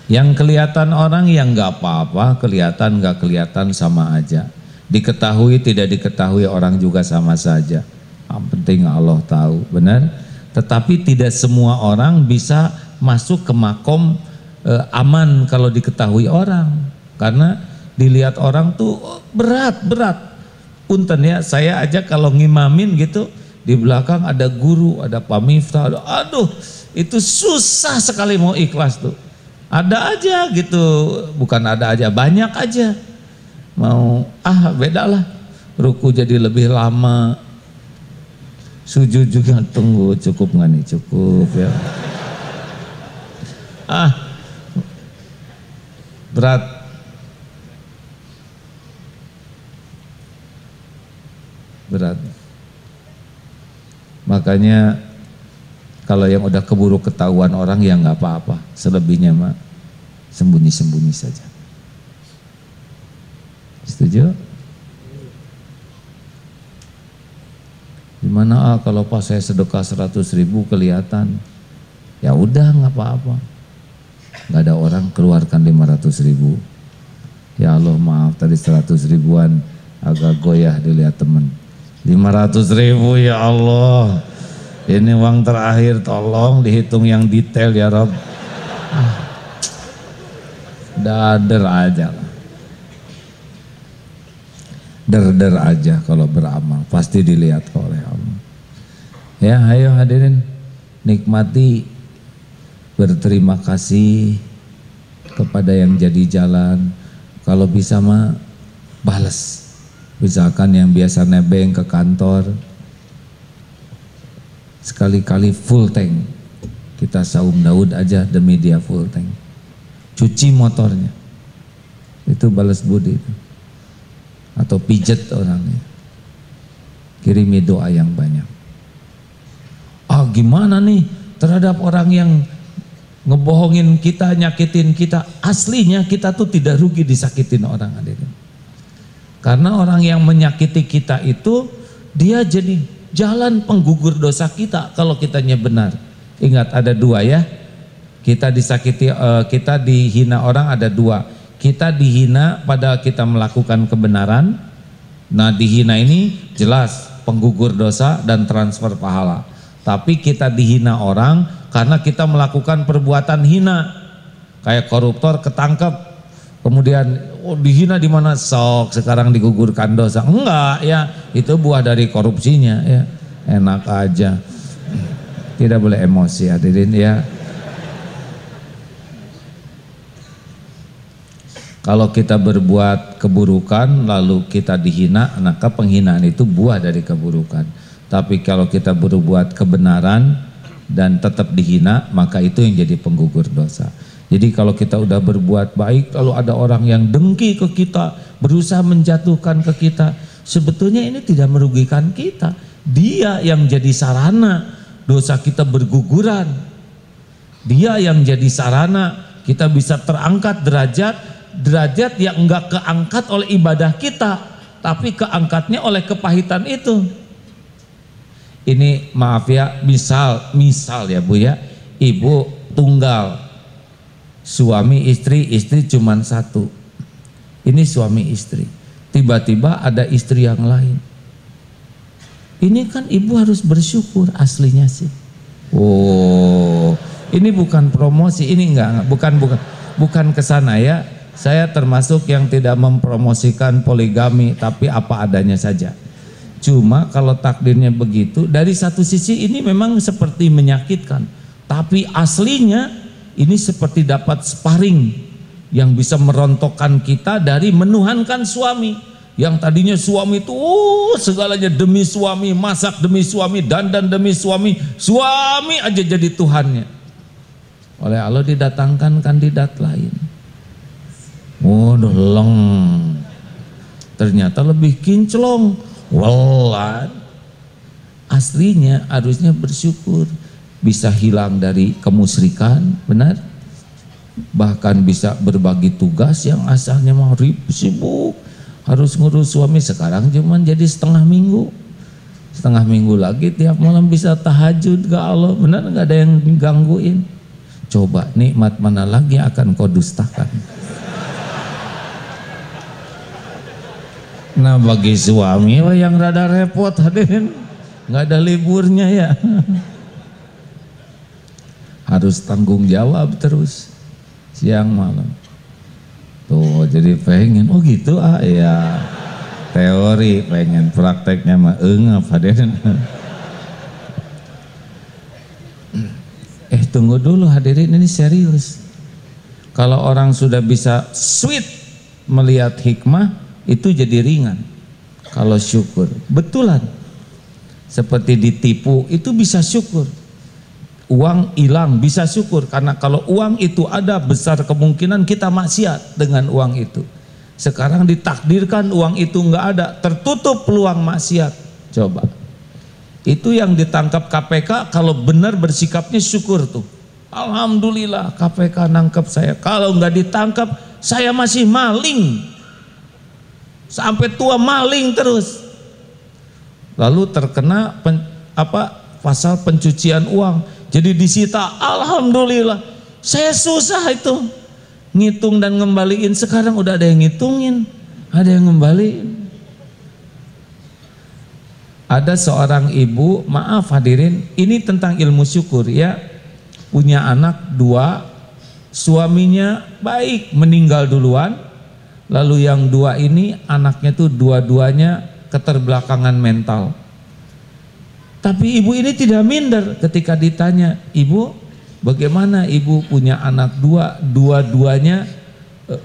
yang kelihatan orang yang nggak apa-apa, kelihatan nggak kelihatan sama aja. Diketahui tidak diketahui orang juga sama saja. Yang penting Allah tahu, benar? Tetapi tidak semua orang bisa masuk ke makom e, aman kalau diketahui orang. Karena dilihat orang tuh berat, berat. Punten ya, saya aja kalau ngimamin gitu, di belakang ada guru, ada pamiftah, aduh itu susah sekali mau ikhlas tuh ada aja gitu, bukan ada aja, banyak aja. Mau ah beda lah, ruku jadi lebih lama, sujud juga tunggu cukup nggak nih cukup ya. Ah berat. Berat. Makanya kalau yang udah keburu ketahuan orang ya nggak apa-apa. Selebihnya mah sembunyi-sembunyi saja. Setuju? Gimana ah kalau pas saya sedekah 100 ribu kelihatan? Ya udah nggak apa-apa. Nggak ada orang keluarkan 500 ribu. Ya Allah maaf tadi 100 ribuan agak goyah dilihat teman. 500 ribu ya Allah ini uang terakhir tolong dihitung yang detail ya Rob. Ah, dader aja lah. Der-der aja kalau beramal pasti dilihat oleh Allah. Ya, ayo hadirin nikmati berterima kasih kepada yang jadi jalan. Kalau bisa mah balas. Misalkan yang biasa nebeng ke kantor, sekali-kali full tank kita saum Daud aja demi dia full tank cuci motornya. Itu balas budi atau pijet orangnya. Kirimi doa yang banyak. Ah gimana nih terhadap orang yang ngebohongin kita, nyakitin kita? Aslinya kita tuh tidak rugi disakitin orang hadirin karena orang yang menyakiti kita itu dia jadi jalan penggugur dosa kita kalau kitanya benar. Ingat ada dua ya. Kita disakiti, uh, kita dihina orang ada dua. Kita dihina pada kita melakukan kebenaran. Nah dihina ini jelas penggugur dosa dan transfer pahala. Tapi kita dihina orang karena kita melakukan perbuatan hina. Kayak koruptor ketangkep, kemudian oh, dihina di mana sok sekarang digugurkan dosa. Enggak ya, itu buah dari korupsinya ya. Enak aja. Tidak boleh emosi hadirin ya. Kalau kita berbuat keburukan lalu kita dihina, maka penghinaan itu buah dari keburukan. Tapi kalau kita berbuat kebenaran dan tetap dihina, maka itu yang jadi penggugur dosa. Jadi kalau kita udah berbuat baik, lalu ada orang yang dengki ke kita, berusaha menjatuhkan ke kita, sebetulnya ini tidak merugikan kita. Dia yang jadi sarana dosa kita berguguran. Dia yang jadi sarana kita bisa terangkat derajat derajat yang enggak keangkat oleh ibadah kita, tapi keangkatnya oleh kepahitan itu. Ini maaf ya, misal, misal ya Bu ya, ibu tunggal, suami istri, istri cuma satu. Ini suami istri. Tiba-tiba ada istri yang lain. Ini kan ibu harus bersyukur aslinya sih. Oh, ini bukan promosi, ini enggak, bukan bukan bukan ke sana ya. Saya termasuk yang tidak mempromosikan poligami tapi apa adanya saja. Cuma kalau takdirnya begitu, dari satu sisi ini memang seperti menyakitkan. Tapi aslinya ini seperti dapat sparring yang bisa merontokkan kita dari menuhankan suami. Yang tadinya suami itu uh, segalanya demi suami, masak demi suami, dandan demi suami, suami aja jadi Tuhannya. Oleh Allah didatangkan kandidat lain Waduh leng. Ternyata lebih kinclong. Welan. Aslinya harusnya bersyukur. Bisa hilang dari kemusrikan, benar? Bahkan bisa berbagi tugas yang asalnya mau sibuk. Harus ngurus suami sekarang cuman jadi setengah minggu. Setengah minggu lagi tiap malam bisa tahajud ke Allah. Benar nggak ada yang gangguin? Coba nikmat mana lagi akan kau dustakan? Nah bagi suami yang rada repot hadirin nggak ada liburnya ya. Harus tanggung jawab terus siang malam. Tuh jadi pengen oh gitu ah ya teori pengen prakteknya mah enggak hadirin eh tunggu dulu hadirin ini serius. Kalau orang sudah bisa sweet melihat hikmah itu jadi ringan kalau syukur. Betulan. Seperti ditipu itu bisa syukur. Uang hilang bisa syukur. Karena kalau uang itu ada besar kemungkinan kita maksiat dengan uang itu. Sekarang ditakdirkan uang itu enggak ada tertutup peluang maksiat. Coba. Itu yang ditangkap KPK kalau benar bersikapnya syukur tuh. Alhamdulillah KPK nangkep saya. Kalau enggak ditangkap saya masih maling sampai tua maling terus. Lalu terkena pen, apa pasal pencucian uang. Jadi disita alhamdulillah saya susah itu. Ngitung dan ngembaliin. Sekarang udah ada yang ngitungin ada yang ngembaliin. Ada seorang ibu maaf hadirin ini tentang ilmu syukur ya. Punya anak dua suaminya baik meninggal duluan Lalu yang dua ini anaknya tuh dua-duanya keterbelakangan mental. Tapi ibu ini tidak minder ketika ditanya, ibu bagaimana ibu punya anak dua, dua-duanya eh,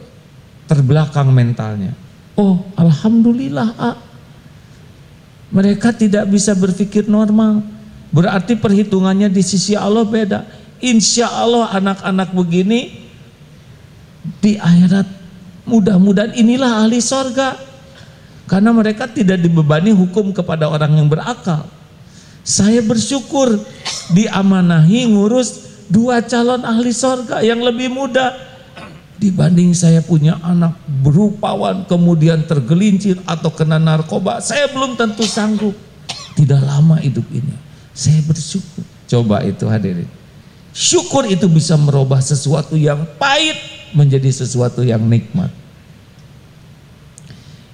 terbelakang mentalnya. Oh Alhamdulillah ah. Mereka tidak bisa berpikir normal. Berarti perhitungannya di sisi Allah beda. Insya Allah anak-anak begini di akhirat Mudah-mudahan inilah ahli sorga. Karena mereka tidak dibebani hukum kepada orang yang berakal. Saya bersyukur diamanahi ngurus dua calon ahli sorga yang lebih muda. Dibanding saya punya anak berupawan kemudian tergelincir atau kena narkoba saya belum tentu sanggup. Tidak lama hidup ini. Saya bersyukur. Coba itu hadirin. Syukur itu bisa merubah sesuatu yang pahit menjadi sesuatu yang nikmat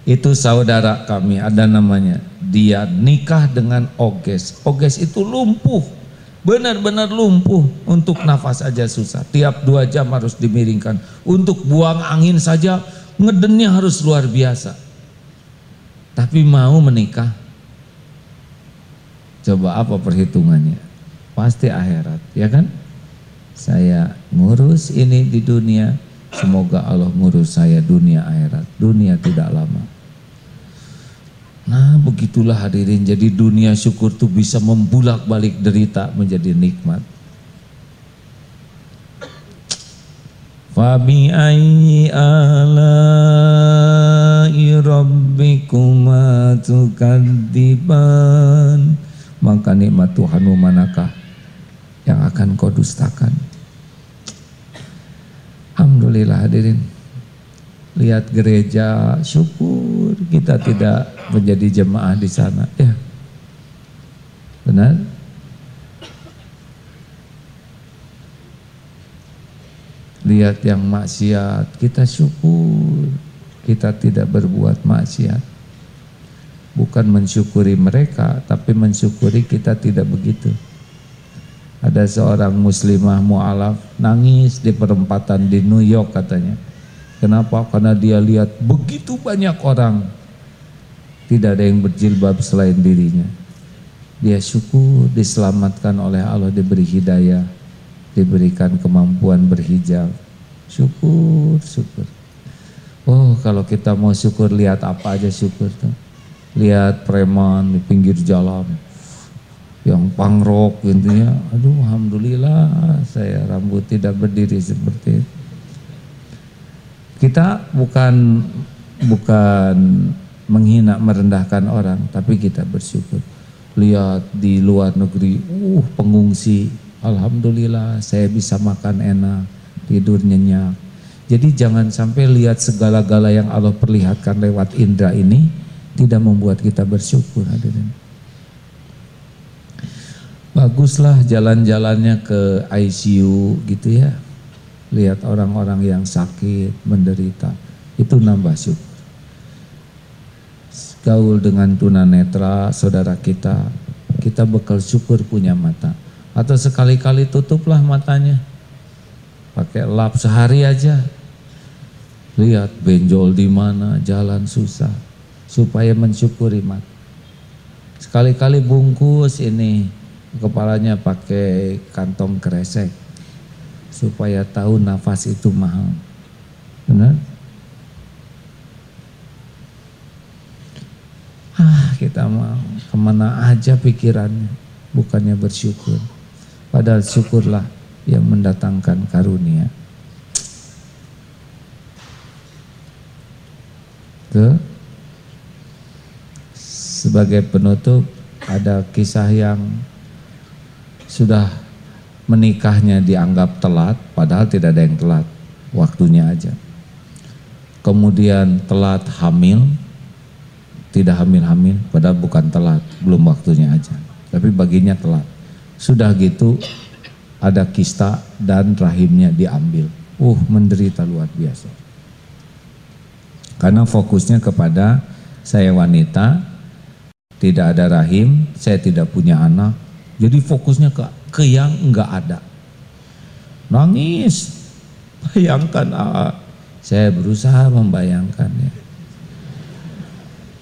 itu saudara kami ada namanya dia nikah dengan Oges. Oges itu lumpuh, benar-benar lumpuh untuk nafas aja susah. Tiap dua jam harus dimiringkan. Untuk buang angin saja ngedennya harus luar biasa. Tapi mau menikah, coba apa perhitungannya? Pasti akhirat, ya kan? Saya ngurus ini di dunia, semoga Allah ngurus saya dunia akhirat. Dunia tidak lama. Nah begitulah hadirin. Jadi dunia syukur tuh bisa membulak balik derita menjadi nikmat. Fabi ayyi ala'i rabbikuma tukadziban Maka nikmat Tuhanmu manakah yang akan kau dustakan? Alhamdulillah hadirin Lihat gereja syukur kita tidak menjadi jemaah di sana. Ya. Benar? Lihat yang maksiat kita syukur kita tidak berbuat maksiat. Bukan mensyukuri mereka tapi mensyukuri kita tidak begitu. Ada seorang muslimah mu'alaf nangis di perempatan di New York katanya kenapa? karena dia lihat begitu banyak orang tidak ada yang berjilbab selain dirinya. Dia syukur diselamatkan oleh Allah diberi hidayah, diberikan kemampuan berhijab. Syukur, syukur. Oh, kalau kita mau syukur lihat apa aja syukur tuh. Lihat preman di pinggir jalan yang pangrok gitu ya. Aduh, alhamdulillah saya rambut tidak berdiri seperti itu. Kita bukan bukan menghina merendahkan orang tapi kita bersyukur. Lihat di luar negeri uh pengungsi. Alhamdulillah saya bisa makan enak tidur nyenyak. Jadi jangan sampai lihat segala-gala yang Allah perlihatkan lewat indera ini tidak membuat kita bersyukur hadirin. Baguslah jalan-jalannya ke ICU gitu ya lihat orang-orang yang sakit menderita itu nambah syukur gaul dengan tunanetra saudara kita, kita bekal syukur punya mata. Atau sekali-kali tutuplah matanya. Pakai lap sehari aja. Lihat benjol di mana, jalan susah. Supaya mensyukuri mata. Sekali-kali bungkus ini kepalanya pakai kantong kresek supaya tahu nafas itu mahal. Benar? Ah kita mau ke mana aja pikirannya bukannya bersyukur. Padahal syukurlah yang mendatangkan karunia. Ke sebagai penutup ada kisah yang sudah menikahnya dianggap telat padahal tidak ada yang telat waktunya aja. Kemudian telat hamil tidak hamil-hamil padahal bukan telat belum waktunya aja. Tapi baginya telat. Sudah gitu ada kista dan rahimnya diambil. Uh menderita luar biasa. Karena fokusnya kepada saya wanita tidak ada rahim saya tidak punya anak jadi fokusnya ke, ke yang enggak ada nangis bayangkan ah, saya berusaha membayangkannya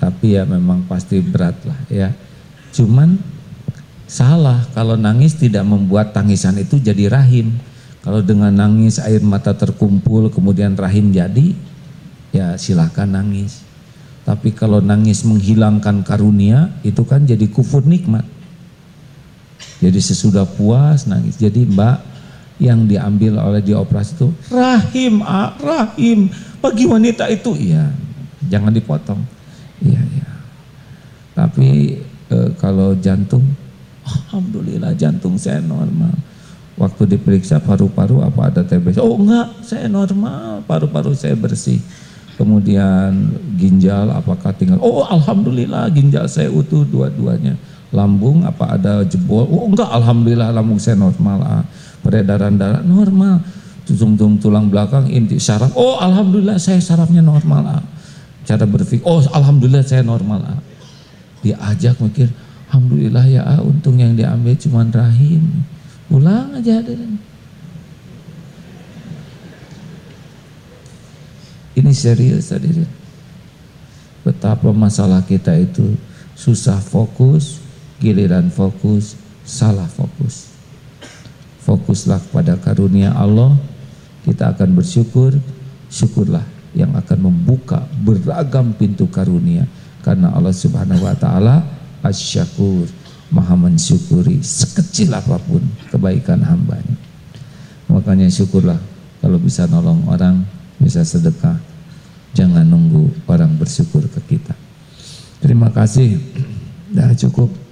tapi ya memang pasti berat lah ya. Cuman salah kalau nangis tidak membuat tangisan itu jadi rahim. Kalau dengan nangis air mata terkumpul kemudian rahim jadi, ya silakan nangis. Tapi kalau nangis menghilangkan karunia itu kan jadi kufur nikmat. Jadi sesudah puas nangis. Jadi mbak yang diambil oleh dioperasi itu rahim, ah, rahim. Bagi wanita itu iya, jangan dipotong Iya, iya. Tapi e, kalau jantung, alhamdulillah jantung saya normal. Waktu diperiksa paru-paru apa ada TBC? Oh enggak, saya normal, paru-paru saya bersih. Kemudian ginjal apakah tinggal? Oh alhamdulillah ginjal saya utuh dua-duanya. Lambung apa ada jebol? Oh enggak, alhamdulillah lambung saya normal. Ah. Peredaran darah normal. Tutung tulang belakang inti saraf. Oh alhamdulillah saya sarafnya normal. Ah cara berpikir, oh alhamdulillah saya normal. diajak mikir Alhamdulillah ya ah, untung yang diambil cuma rahim ulang aja hadirin ini serius hadirin betapa masalah kita itu susah fokus giliran fokus salah fokus. Fokuslah pada karunia Allah. Kita akan bersyukur. Syukurlah yang akan membuka beragam pintu karunia. Karena Allah Subhanahu wa taala asyakur maha mensyukuri sekecil apa pun kebaikan hambanya. Makanya syukurlah kalau bisa nolong orang bisa sedekah. Jangan nunggu orang bersyukur ke kita. Terima kasih. Dah cukup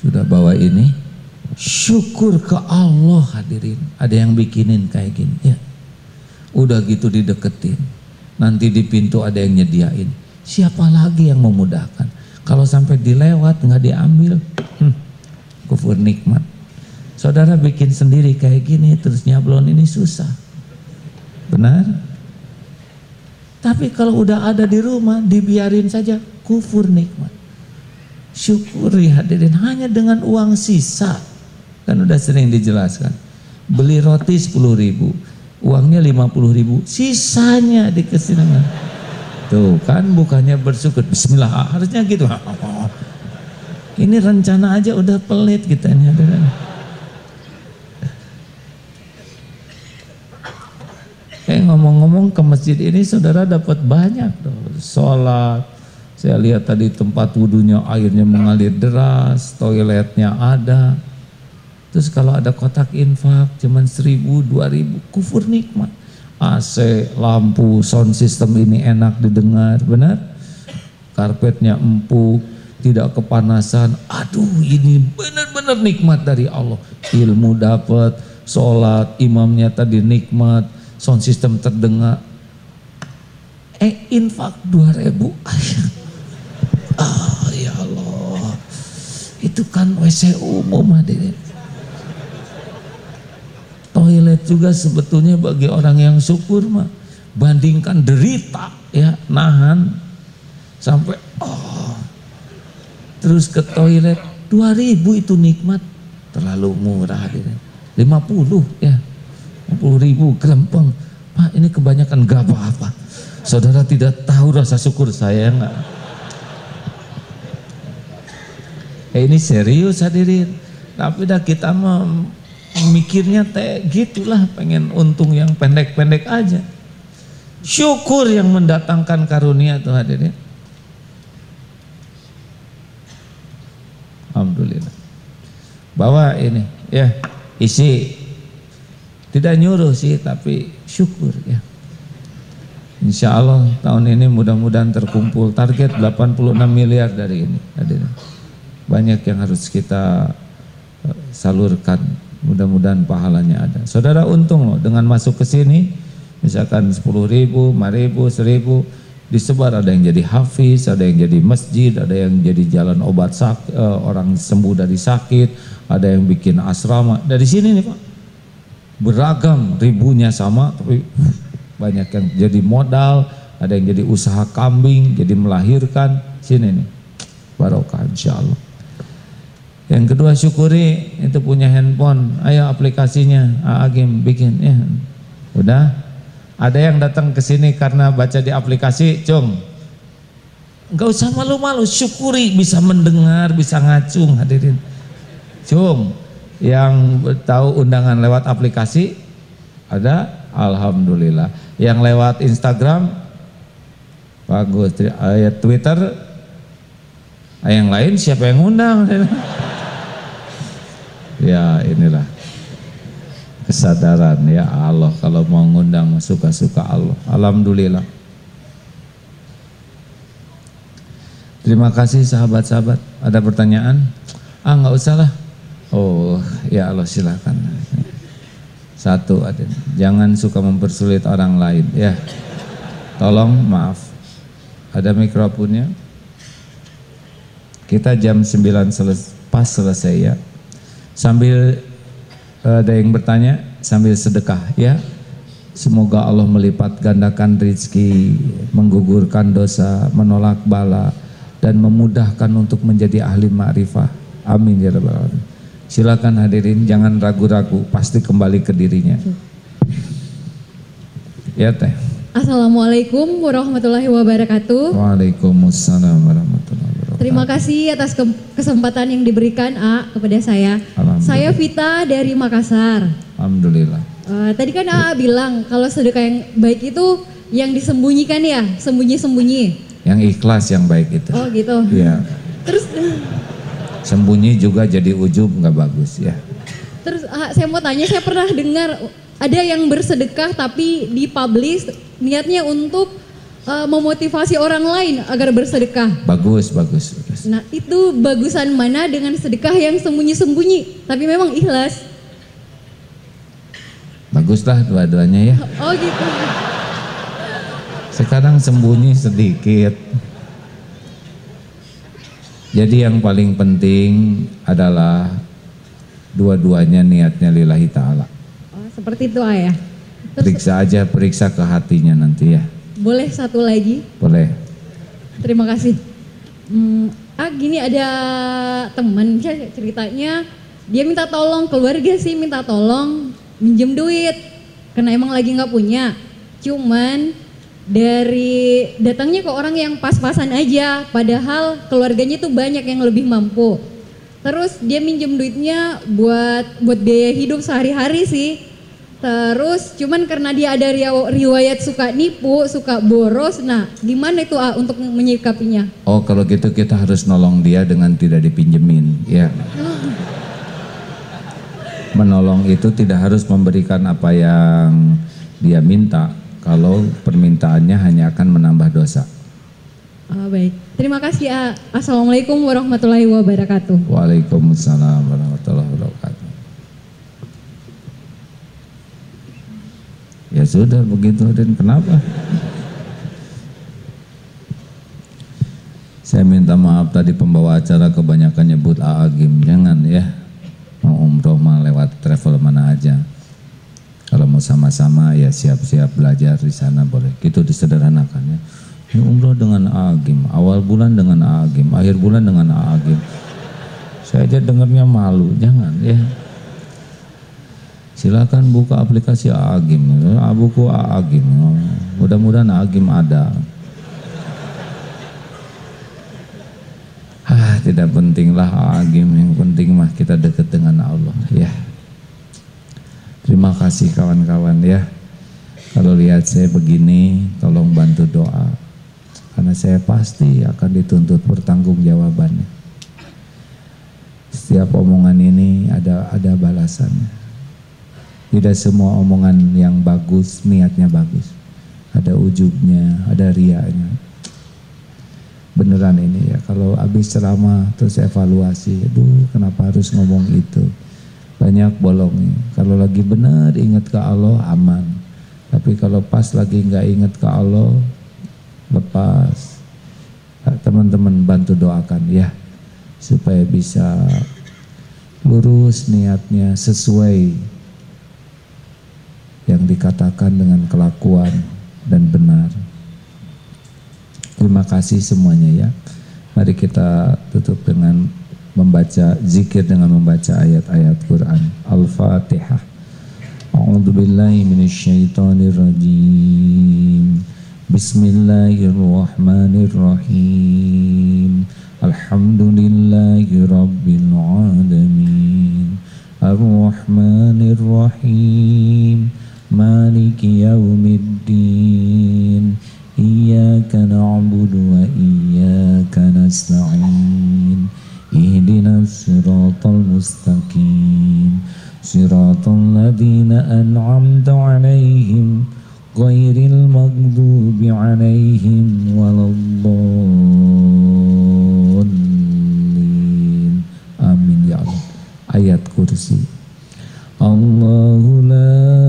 sudah bawa ini. Syukur ke Allah hadirin. Ada yang bikinin kayak gini. Ya. Udah gitu dideketin. Nanti di pintu ada yang nyediain. Siapa lagi yang memudahkan? Kalau sampai dilewat nggak diambil. Hmm, kufur nikmat. Saudara bikin sendiri kayak gini terus nyablon ini susah. Benar? Tapi kalau udah ada di rumah dibiarin saja. Kufur nikmat syukuri hadirin hanya dengan uang sisa. Kan udah sering dijelaskan. Beli roti 10 ribu uangnya 50 ribu sisanya dikasih dengan. Tuh kan bukannya bersyukur. Bismillah harusnya gitu. Ini rencana aja udah pelit kita ini hadirin. Eh ngomong-ngomong ke masjid ini saudara dapat banyak. Sholat, saya lihat tadi tempat wudhunya airnya mengalir deras, toiletnya ada. Terus kalau ada kotak infak cuman seribu, dua ribu, kufur nikmat. AC, lampu, sound system ini enak didengar, benar? Karpetnya empuk, tidak kepanasan. Aduh, ini benar-benar nikmat dari Allah. Ilmu dapat, sholat, imamnya tadi nikmat, sound system terdengar. Eh, infak dua ribu. ah, ya Allah. Itu kan WC umum hadirin. Toilet juga sebetulnya bagi orang yang syukur mah bandingkan derita ya nahan sampai oh. Terus ke toilet 2000 itu nikmat. Terlalu murah hadirin. 50 ya. 50 ribu gelempeng pak ini kebanyakan gak apa-apa. Saudara tidak tahu rasa syukur saya enggak eh, ini serius hadirin. Tapi dah kita mah mikirnya teh gitulah pengen untung yang pendek-pendek aja. Syukur yang mendatangkan karunia tuh hadirin. Alhamdulillah. Bawa ini ya isi. Tidak nyuruh sih tapi syukur ya. Insya Allah tahun ini mudah-mudahan terkumpul. Target 86 miliar dari ini hadirin banyak yang harus kita eh, salurkan Mudah-mudahan pahalanya ada. Saudara untung loh dengan masuk ke sini, misalkan 10 ribu, 5 ribu, 1000, disebar ada yang jadi hafiz, ada yang jadi masjid, ada yang jadi jalan obat sak, uh, orang sembuh dari sakit, ada yang bikin asrama. Dari sini nih Pak, beragam ribunya sama, tapi banyak yang jadi modal, ada yang jadi usaha kambing, jadi melahirkan. Sini nih, barokah insya Allah. Yang kedua syukuri itu punya handphone, ayo aplikasinya, Agim bikin ya. Udah? Ada yang datang ke sini karena baca di aplikasi, cung. Enggak usah malu-malu, syukuri bisa mendengar, bisa ngacung hadirin. Cung, yang tahu undangan lewat aplikasi ada, alhamdulillah. Yang lewat Instagram bagus, ayat Twitter yang lain siapa yang undang? ya inilah kesadaran ya Allah kalau mau ngundang suka-suka Allah. Alhamdulillah. Terima kasih sahabat-sahabat. Ada pertanyaan? Ah nggak usah lah. Oh ya Allah silakan. Satu ada jangan suka mempersulit orang lain ya. Tolong maaf. Ada mikrofonnya? Kita jam 9 seles, pas selesai ya sambil uh, ada yang bertanya sambil sedekah ya Semoga Allah melipat gandakan rizki, menggugurkan dosa, menolak bala, dan memudahkan untuk menjadi ahli ma'rifah. Amin ya rabbal alamin. Silakan hadirin, jangan ragu-ragu, pasti kembali ke dirinya. Ya teh. Assalamualaikum warahmatullahi wabarakatuh. Waalaikumsalam warahmatullahi wabarakatuh. Terima kasih atas ke- kesempatan yang diberikan A kepada saya. Saya Vita dari Makassar. Alhamdulillah. Eh, tadi kan A bilang kalau sedekah yang baik itu yang disembunyikan ya, sembunyi-sembunyi. Yang ikhlas yang baik itu. Oh gitu. Iya. Terus Sembunyi juga jadi ujub nggak bagus ya. terus A, saya mau tanya, saya pernah dengar ada yang bersedekah tapi dipublish niatnya untuk eh, memotivasi orang lain agar bersedekah. Bagus, bagus, bagus. Nah itu bagusan mana dengan sedekah yang sembunyi-sembunyi tapi memang ikhlas. Baguslah dua-duanya ya. Oh gitu. Sekarang sembunyi sedikit. Jadi yang paling penting adalah dua-duanya niatnya lillahi ta'ala. Seperti itu ayah. Terus Periksa aja, periksa ke hatinya nanti ya. boleh satu lagi? Boleh. Terima kasih. Hmm, ah gini ada teman cer- ceritanya dia minta tolong keluarga sih minta tolong minjem duit karena emang lagi nggak punya. Cuman dari datangnya ke orang yang pas-pasan aja, padahal keluarganya tuh banyak yang lebih mampu. Terus dia minjem duitnya buat buat biaya hidup sehari-hari sih. Terus cuman karena dia ada riwayat suka nipu, suka boros, nah gimana itu ah untuk menyikapinya? Oh kalau gitu kita harus nolong dia dengan tidak dipinjemin ya. Menolong itu tidak harus memberikan apa yang dia minta. Kalau permintaannya hanya akan menambah dosa. Ah, baik, terima kasih ah. Assalamualaikum warahmatullahi wabarakatuh. Waalaikumsalam warahmatullahi wabarakatuh. Ya sudah begitu dan kenapa? Saya minta maaf tadi pembawa acara kebanyakan nyebut Aagim, jangan ya. Mau umroh mah lewat travel mana aja. Kalau mau sama-sama ya siap-siap belajar di sana boleh. Gitu disederhanakan ya. Ini umroh dengan Aagim, awal bulan dengan Aagim, akhir bulan dengan Aagim. Saya aja dengarnya malu, jangan ya. Silakan buka aplikasi Aagim, buku Aagim. Mudah-mudahan Aagim ada. Ah, tidak pentinglah Aagim, yang penting mah kita dekat dengan Allah ya. Terima kasih kawan-kawan ya. Kalau lihat saya begini, tolong bantu doa. Karena saya pasti akan dituntut pertanggungjawabannya. Setiap omongan ini ada ada balasannya. Tidak semua omongan yang bagus niatnya bagus. Ada ujubnya, ada riaknya. Beneran ini ya. Kalau habis ceramah terus evaluasi, aduh kenapa harus ngomong itu? Banyak bolongnya. Kalau lagi benar ingat ke Allah aman. Tapi kalau pas lagi nggak ingat ke Allah lepas. Teman-teman bantu doakan ya supaya bisa lurus niatnya sesuai yang dikatakan dengan kelakuan dan benar. Terima kasih semuanya ya. Mari kita tutup dengan membaca zikir dengan membaca ayat-ayat Quran. Al-Fatihah. A'udzu billahi minasyaitonir rajim. Bismillahirrahmanirrahim. Alhamdulillahi rabbil alamin. Ar-Rahmanir Rahim. Maliki yaumiddin. Iyyaka na'budu wa iyyaka nasta'in. اهدنا الصراط المستقيم صراط الذين أنعمت عليهم غير المغضوب عليهم ولا الضالين آمين يا الله آيات كرسي الله لا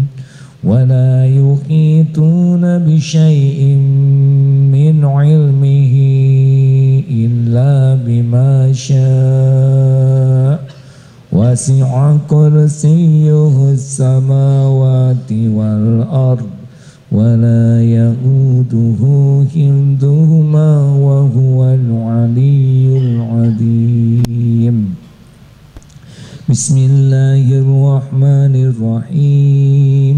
ولا يحيطون بشيء من علمه إلا بما شاء. وسع كرسيه السماوات والأرض ولا يؤوده حفظهما وهو العلي العظيم. بسم الله الرحمن الرحيم.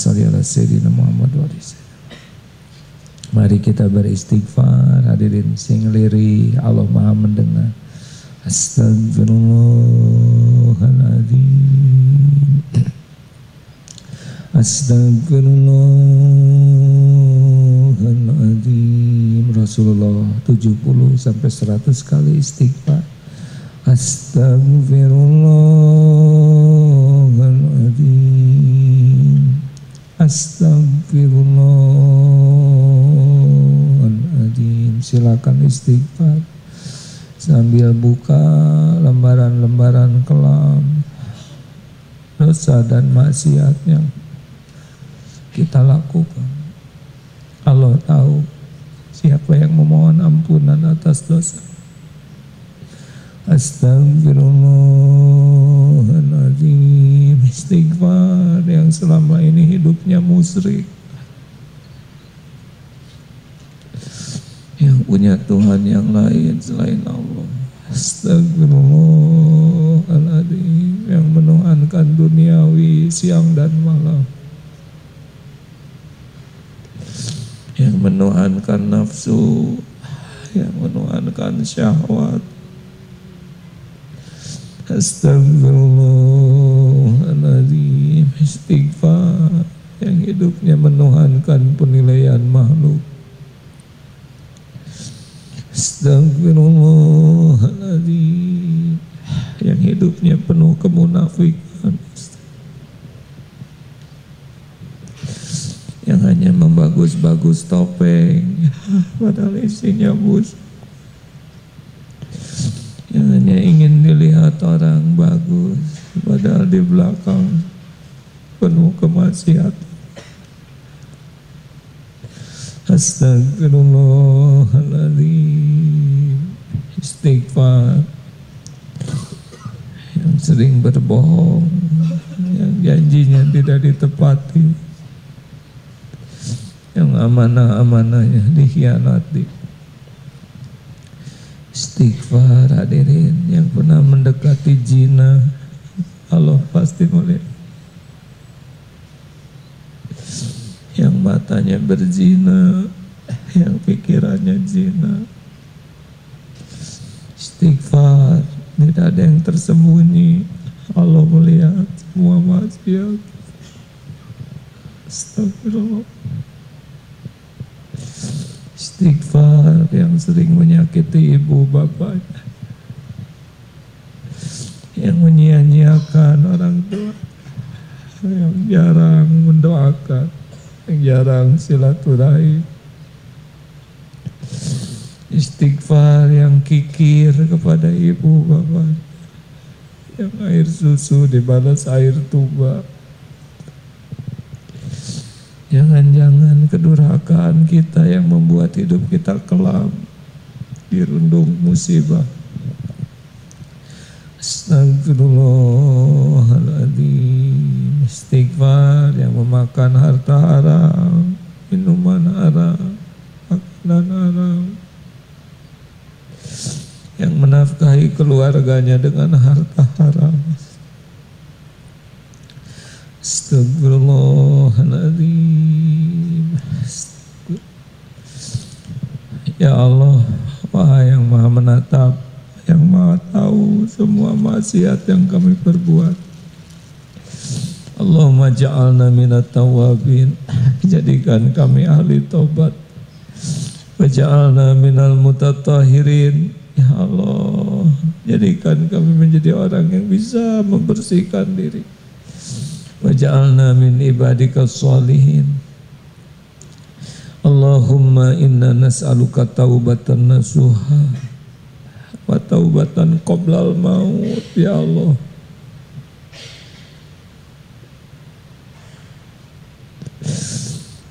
salli ala Sayyidina Muhammad wa Mari kita beristighfar hadirin sing liri Allah Maha mendengar. Astagfirullahaladzim Astagfirullahaladzim Rasulullah 70 sampai 100 kali istighfar. Astagfirullahaladzim Astagfirullahaladzim Silakan istighfar Sambil buka lembaran-lembaran kelam Dosa dan maksiat yang kita lakukan. Allah tahu siapa yang memohon ampunan atas dosa. Astagfirullahaladzim Istighfar yang selama ini hidupnya musrik Yang punya Tuhan yang lain selain Allah. Astagfirullahaladzim Yang menuhankan duniawi siang dan malam. Yang menuhankan nafsu, yang menuhankan syahwat. Astagfirullahaladzim, istighfar. Yang hidupnya menuhankan penilaian makhluk. Astagfirullahaladzim, yang hidupnya penuh kemunafikan. yang hanya membagus-bagus topeng. Padahal isinya bus yang hanya ingin dilihat orang bagus padahal di belakang penuh kemaksiatan. Astagfirullahaladzim. Istighfar. Yang sering berbohong Yang janjinya tidak ditepati. Yang amanah-amanahnya dikhianati. Istighfar hadirin yang pernah mendekati jina. Allah pasti melihat yang matanya berzina yang pikirannya zina. Istighfar tidak ada yang tersembunyi. Allah melihat semua maksiat. Astagfirullah istighfar yang sering menyakiti ibu bapak, yang menyia-nyiakan orang tua. Yang jarang mendoakan. Yang jarang silaturahim. Istighfar yang kikir kepada ibu bapak yang air susu dibalas air tuba. Jangan-jangan kedurhakaan kita yang membuat hidup kita kelam, dirundung musibah. Astagfirullahaladzim Istighfar yang memakan harta haram Minuman haram Makanan haram. Yang menafkahi keluarganya dengan harta haram Astagfirullahaladzim. Ya Allah Wahai yang maha menatap Yang maha tahu semua maksiat yang kami perbuat. Allahumma ja'alna minat tawabin Jadikan kami ahli tobat Waja'alna minal mutatahirin Ya Allah Jadikan kami menjadi orang yang bisa membersihkan diri Waja'alna min ibadika salihin Allahumma inna nas'aluka taubatan nasuha wa taubatan qoblal maut ya Allah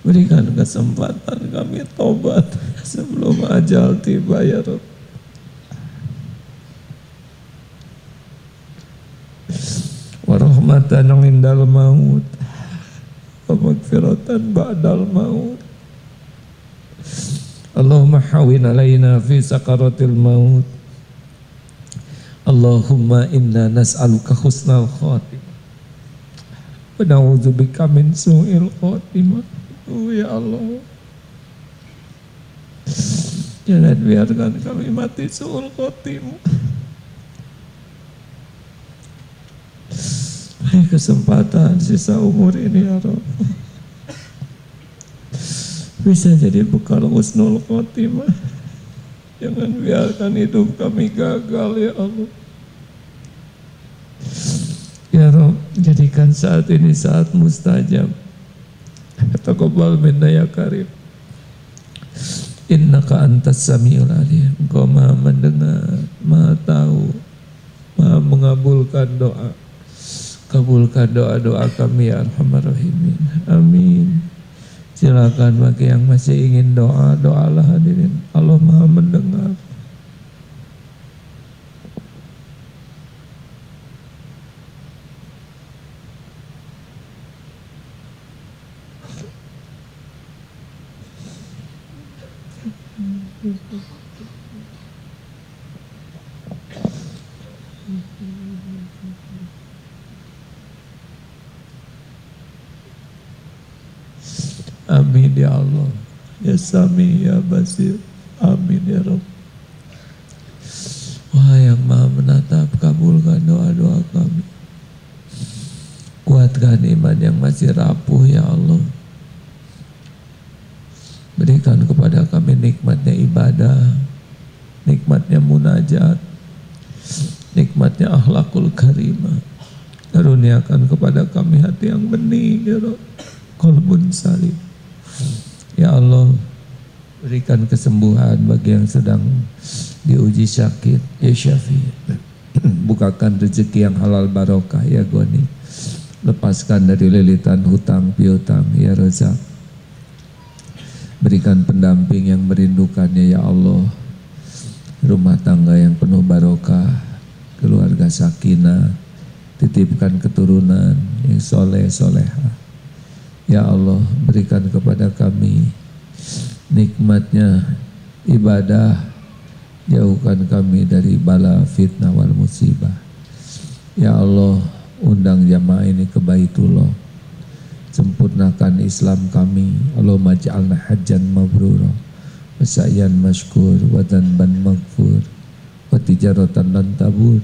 Berikan kesempatan kami tobat sebelum ajal tiba ya Rabb. Warahmatan indal maut. Wa ba'dal maut. Allahumma hawin alaina fi sakaratil maut. Allahumma inna nas'aluka husnal khatimah. Wa na'udzubika min su'il khatimah. Oh ya Allah. Jangan biarkan kami mati su'ul khatimah kesempatan sisa umur ini ya Rabb bisa jadi bekal husnul khotimah. Jangan biarkan hidup kami gagal ya Allah. Ya Rabb jadikan saat ini saat mustajab. Taqabbal minna ya karim innaka antas samiul alim. Engkau maha mendengar maha tahu maha mengabulkan doa kabulkan doa-doa kami ya arhamar rahimin. Amin. Silakan bagi yang masih ingin doa doalah hadirin. Allah maha mendengar Amin ya Allah. Ya Sami ya Basir. Amin ya Rabb. Wah yang maha menatap Kabulkan doa-doa kami. Kuatkan iman yang masih rapuh ya Allah. Berikan kepada kami nikmatnya ibadah Nikmatnya munajat Nikmatnya akhlakul karimah. Karuniakan kepada kami hati yang bening ya Rabb. Kolbun salim Ya Allah berikan kesembuhan bagi yang sedang diuji sakit. Ya Syafi bukakan rezeki yang halal barokah ya Goni. Lepaskan dari lilitan hutang piutang ya Razak berikan pendamping yang merindukannya ya Allah. Rumah tangga yang penuh barokah keluarga sakinah titipkan keturunan yang soleh solehah Ya Allah berikan kepada kami nikmatnya ibadah. Jauhkan kami dari bala fitnah wal musibah. Ya Allah undang jamaah ini ke Baitullah. Sempurnakan Islam kami. Allahumma ja'alna hajjan mabrura wa sa'yan mashkur wa dhanban maghfur wa tijaratan lan tabur.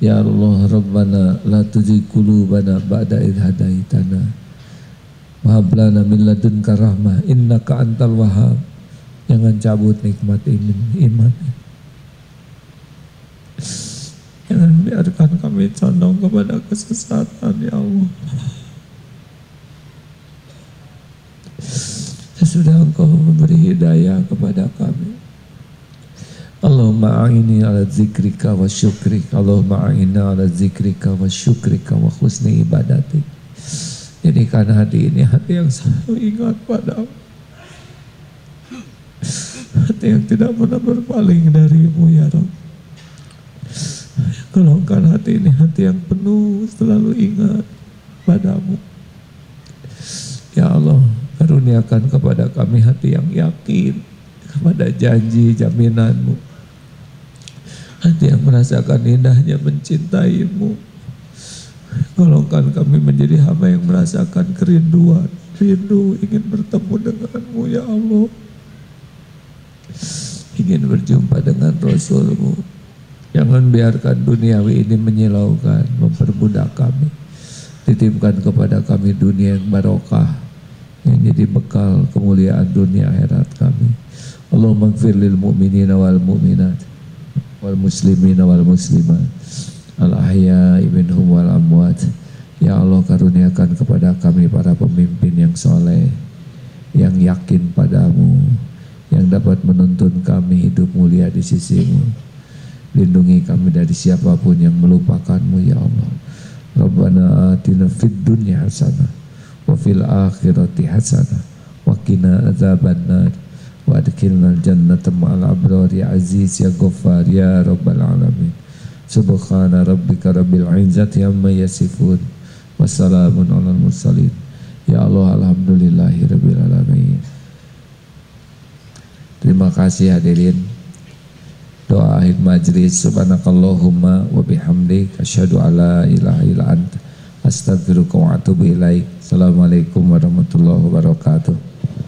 Ya Allah Rabbana la tuzigh qulubana ba'da idh hadaitana Wahablana min ladunka rahmah innaka antal wahab. Jangan cabut nikmat iman. iman. Jangan biarkan kami condong kepada kesesatan ya Allah. Sesudah engkau memberi hidayah kepada kami. Allahumma a'ini ala zikrika wa syukrika Allahumma a'ina ala zikrika wa syukrika wa husni ibadatik Jadikan hati ini hati yang selalu ingat padamu. Hati yang tidak pernah berpaling darimu ya Rabb Golongkan hati ini hati yang penuh selalu ingat padamu. Ya Allah karuniakan kepada kami hati yang yakin kepada janji jaminanmu. Hati yang merasakan indahnya mencintaimu. Golongkan kami menjadi hamba yang merasakan kerinduan, rindu ingin bertemu denganmu ya Allah. Ingin berjumpa dengan Rasulmu. Jangan biarkan duniawi ini menyilaukan, memperbudak kami. Titipkan kepada kami dunia yang barokah, yang jadi bekal kemuliaan dunia akhirat kami. Allahumma gfir lil mu'minina wal mu'minat wal muslimin wal muslimat al ahya minhum wal amwat. Ya Allah karuniakan kepada kami para pemimpin yang soleh yang yakin padamu yang dapat menuntun kami hidup mulia di sisimu. Lindungi kami dari siapa pun yang melupakanmu ya Allah. Rabbana atina fid dunya hasanah wa fil akhirati hasanah wa qina adzabannar wa adkhilna jannata ma'al ya aziz ya ghaffar ya rabbal alamin subhana rabbika rabbil izzati amma yasifun. Wassalamun alal mursalin. Ya Allah alhamdulillahi rabbil alamin. Terima kasih hadirin. Doa akhir majlis. Subhanakallahumma wa bihamdik. Asyhadu alla ilaha illa anta ilaik. Assalamualaikum warahmatullahi wabarakatuh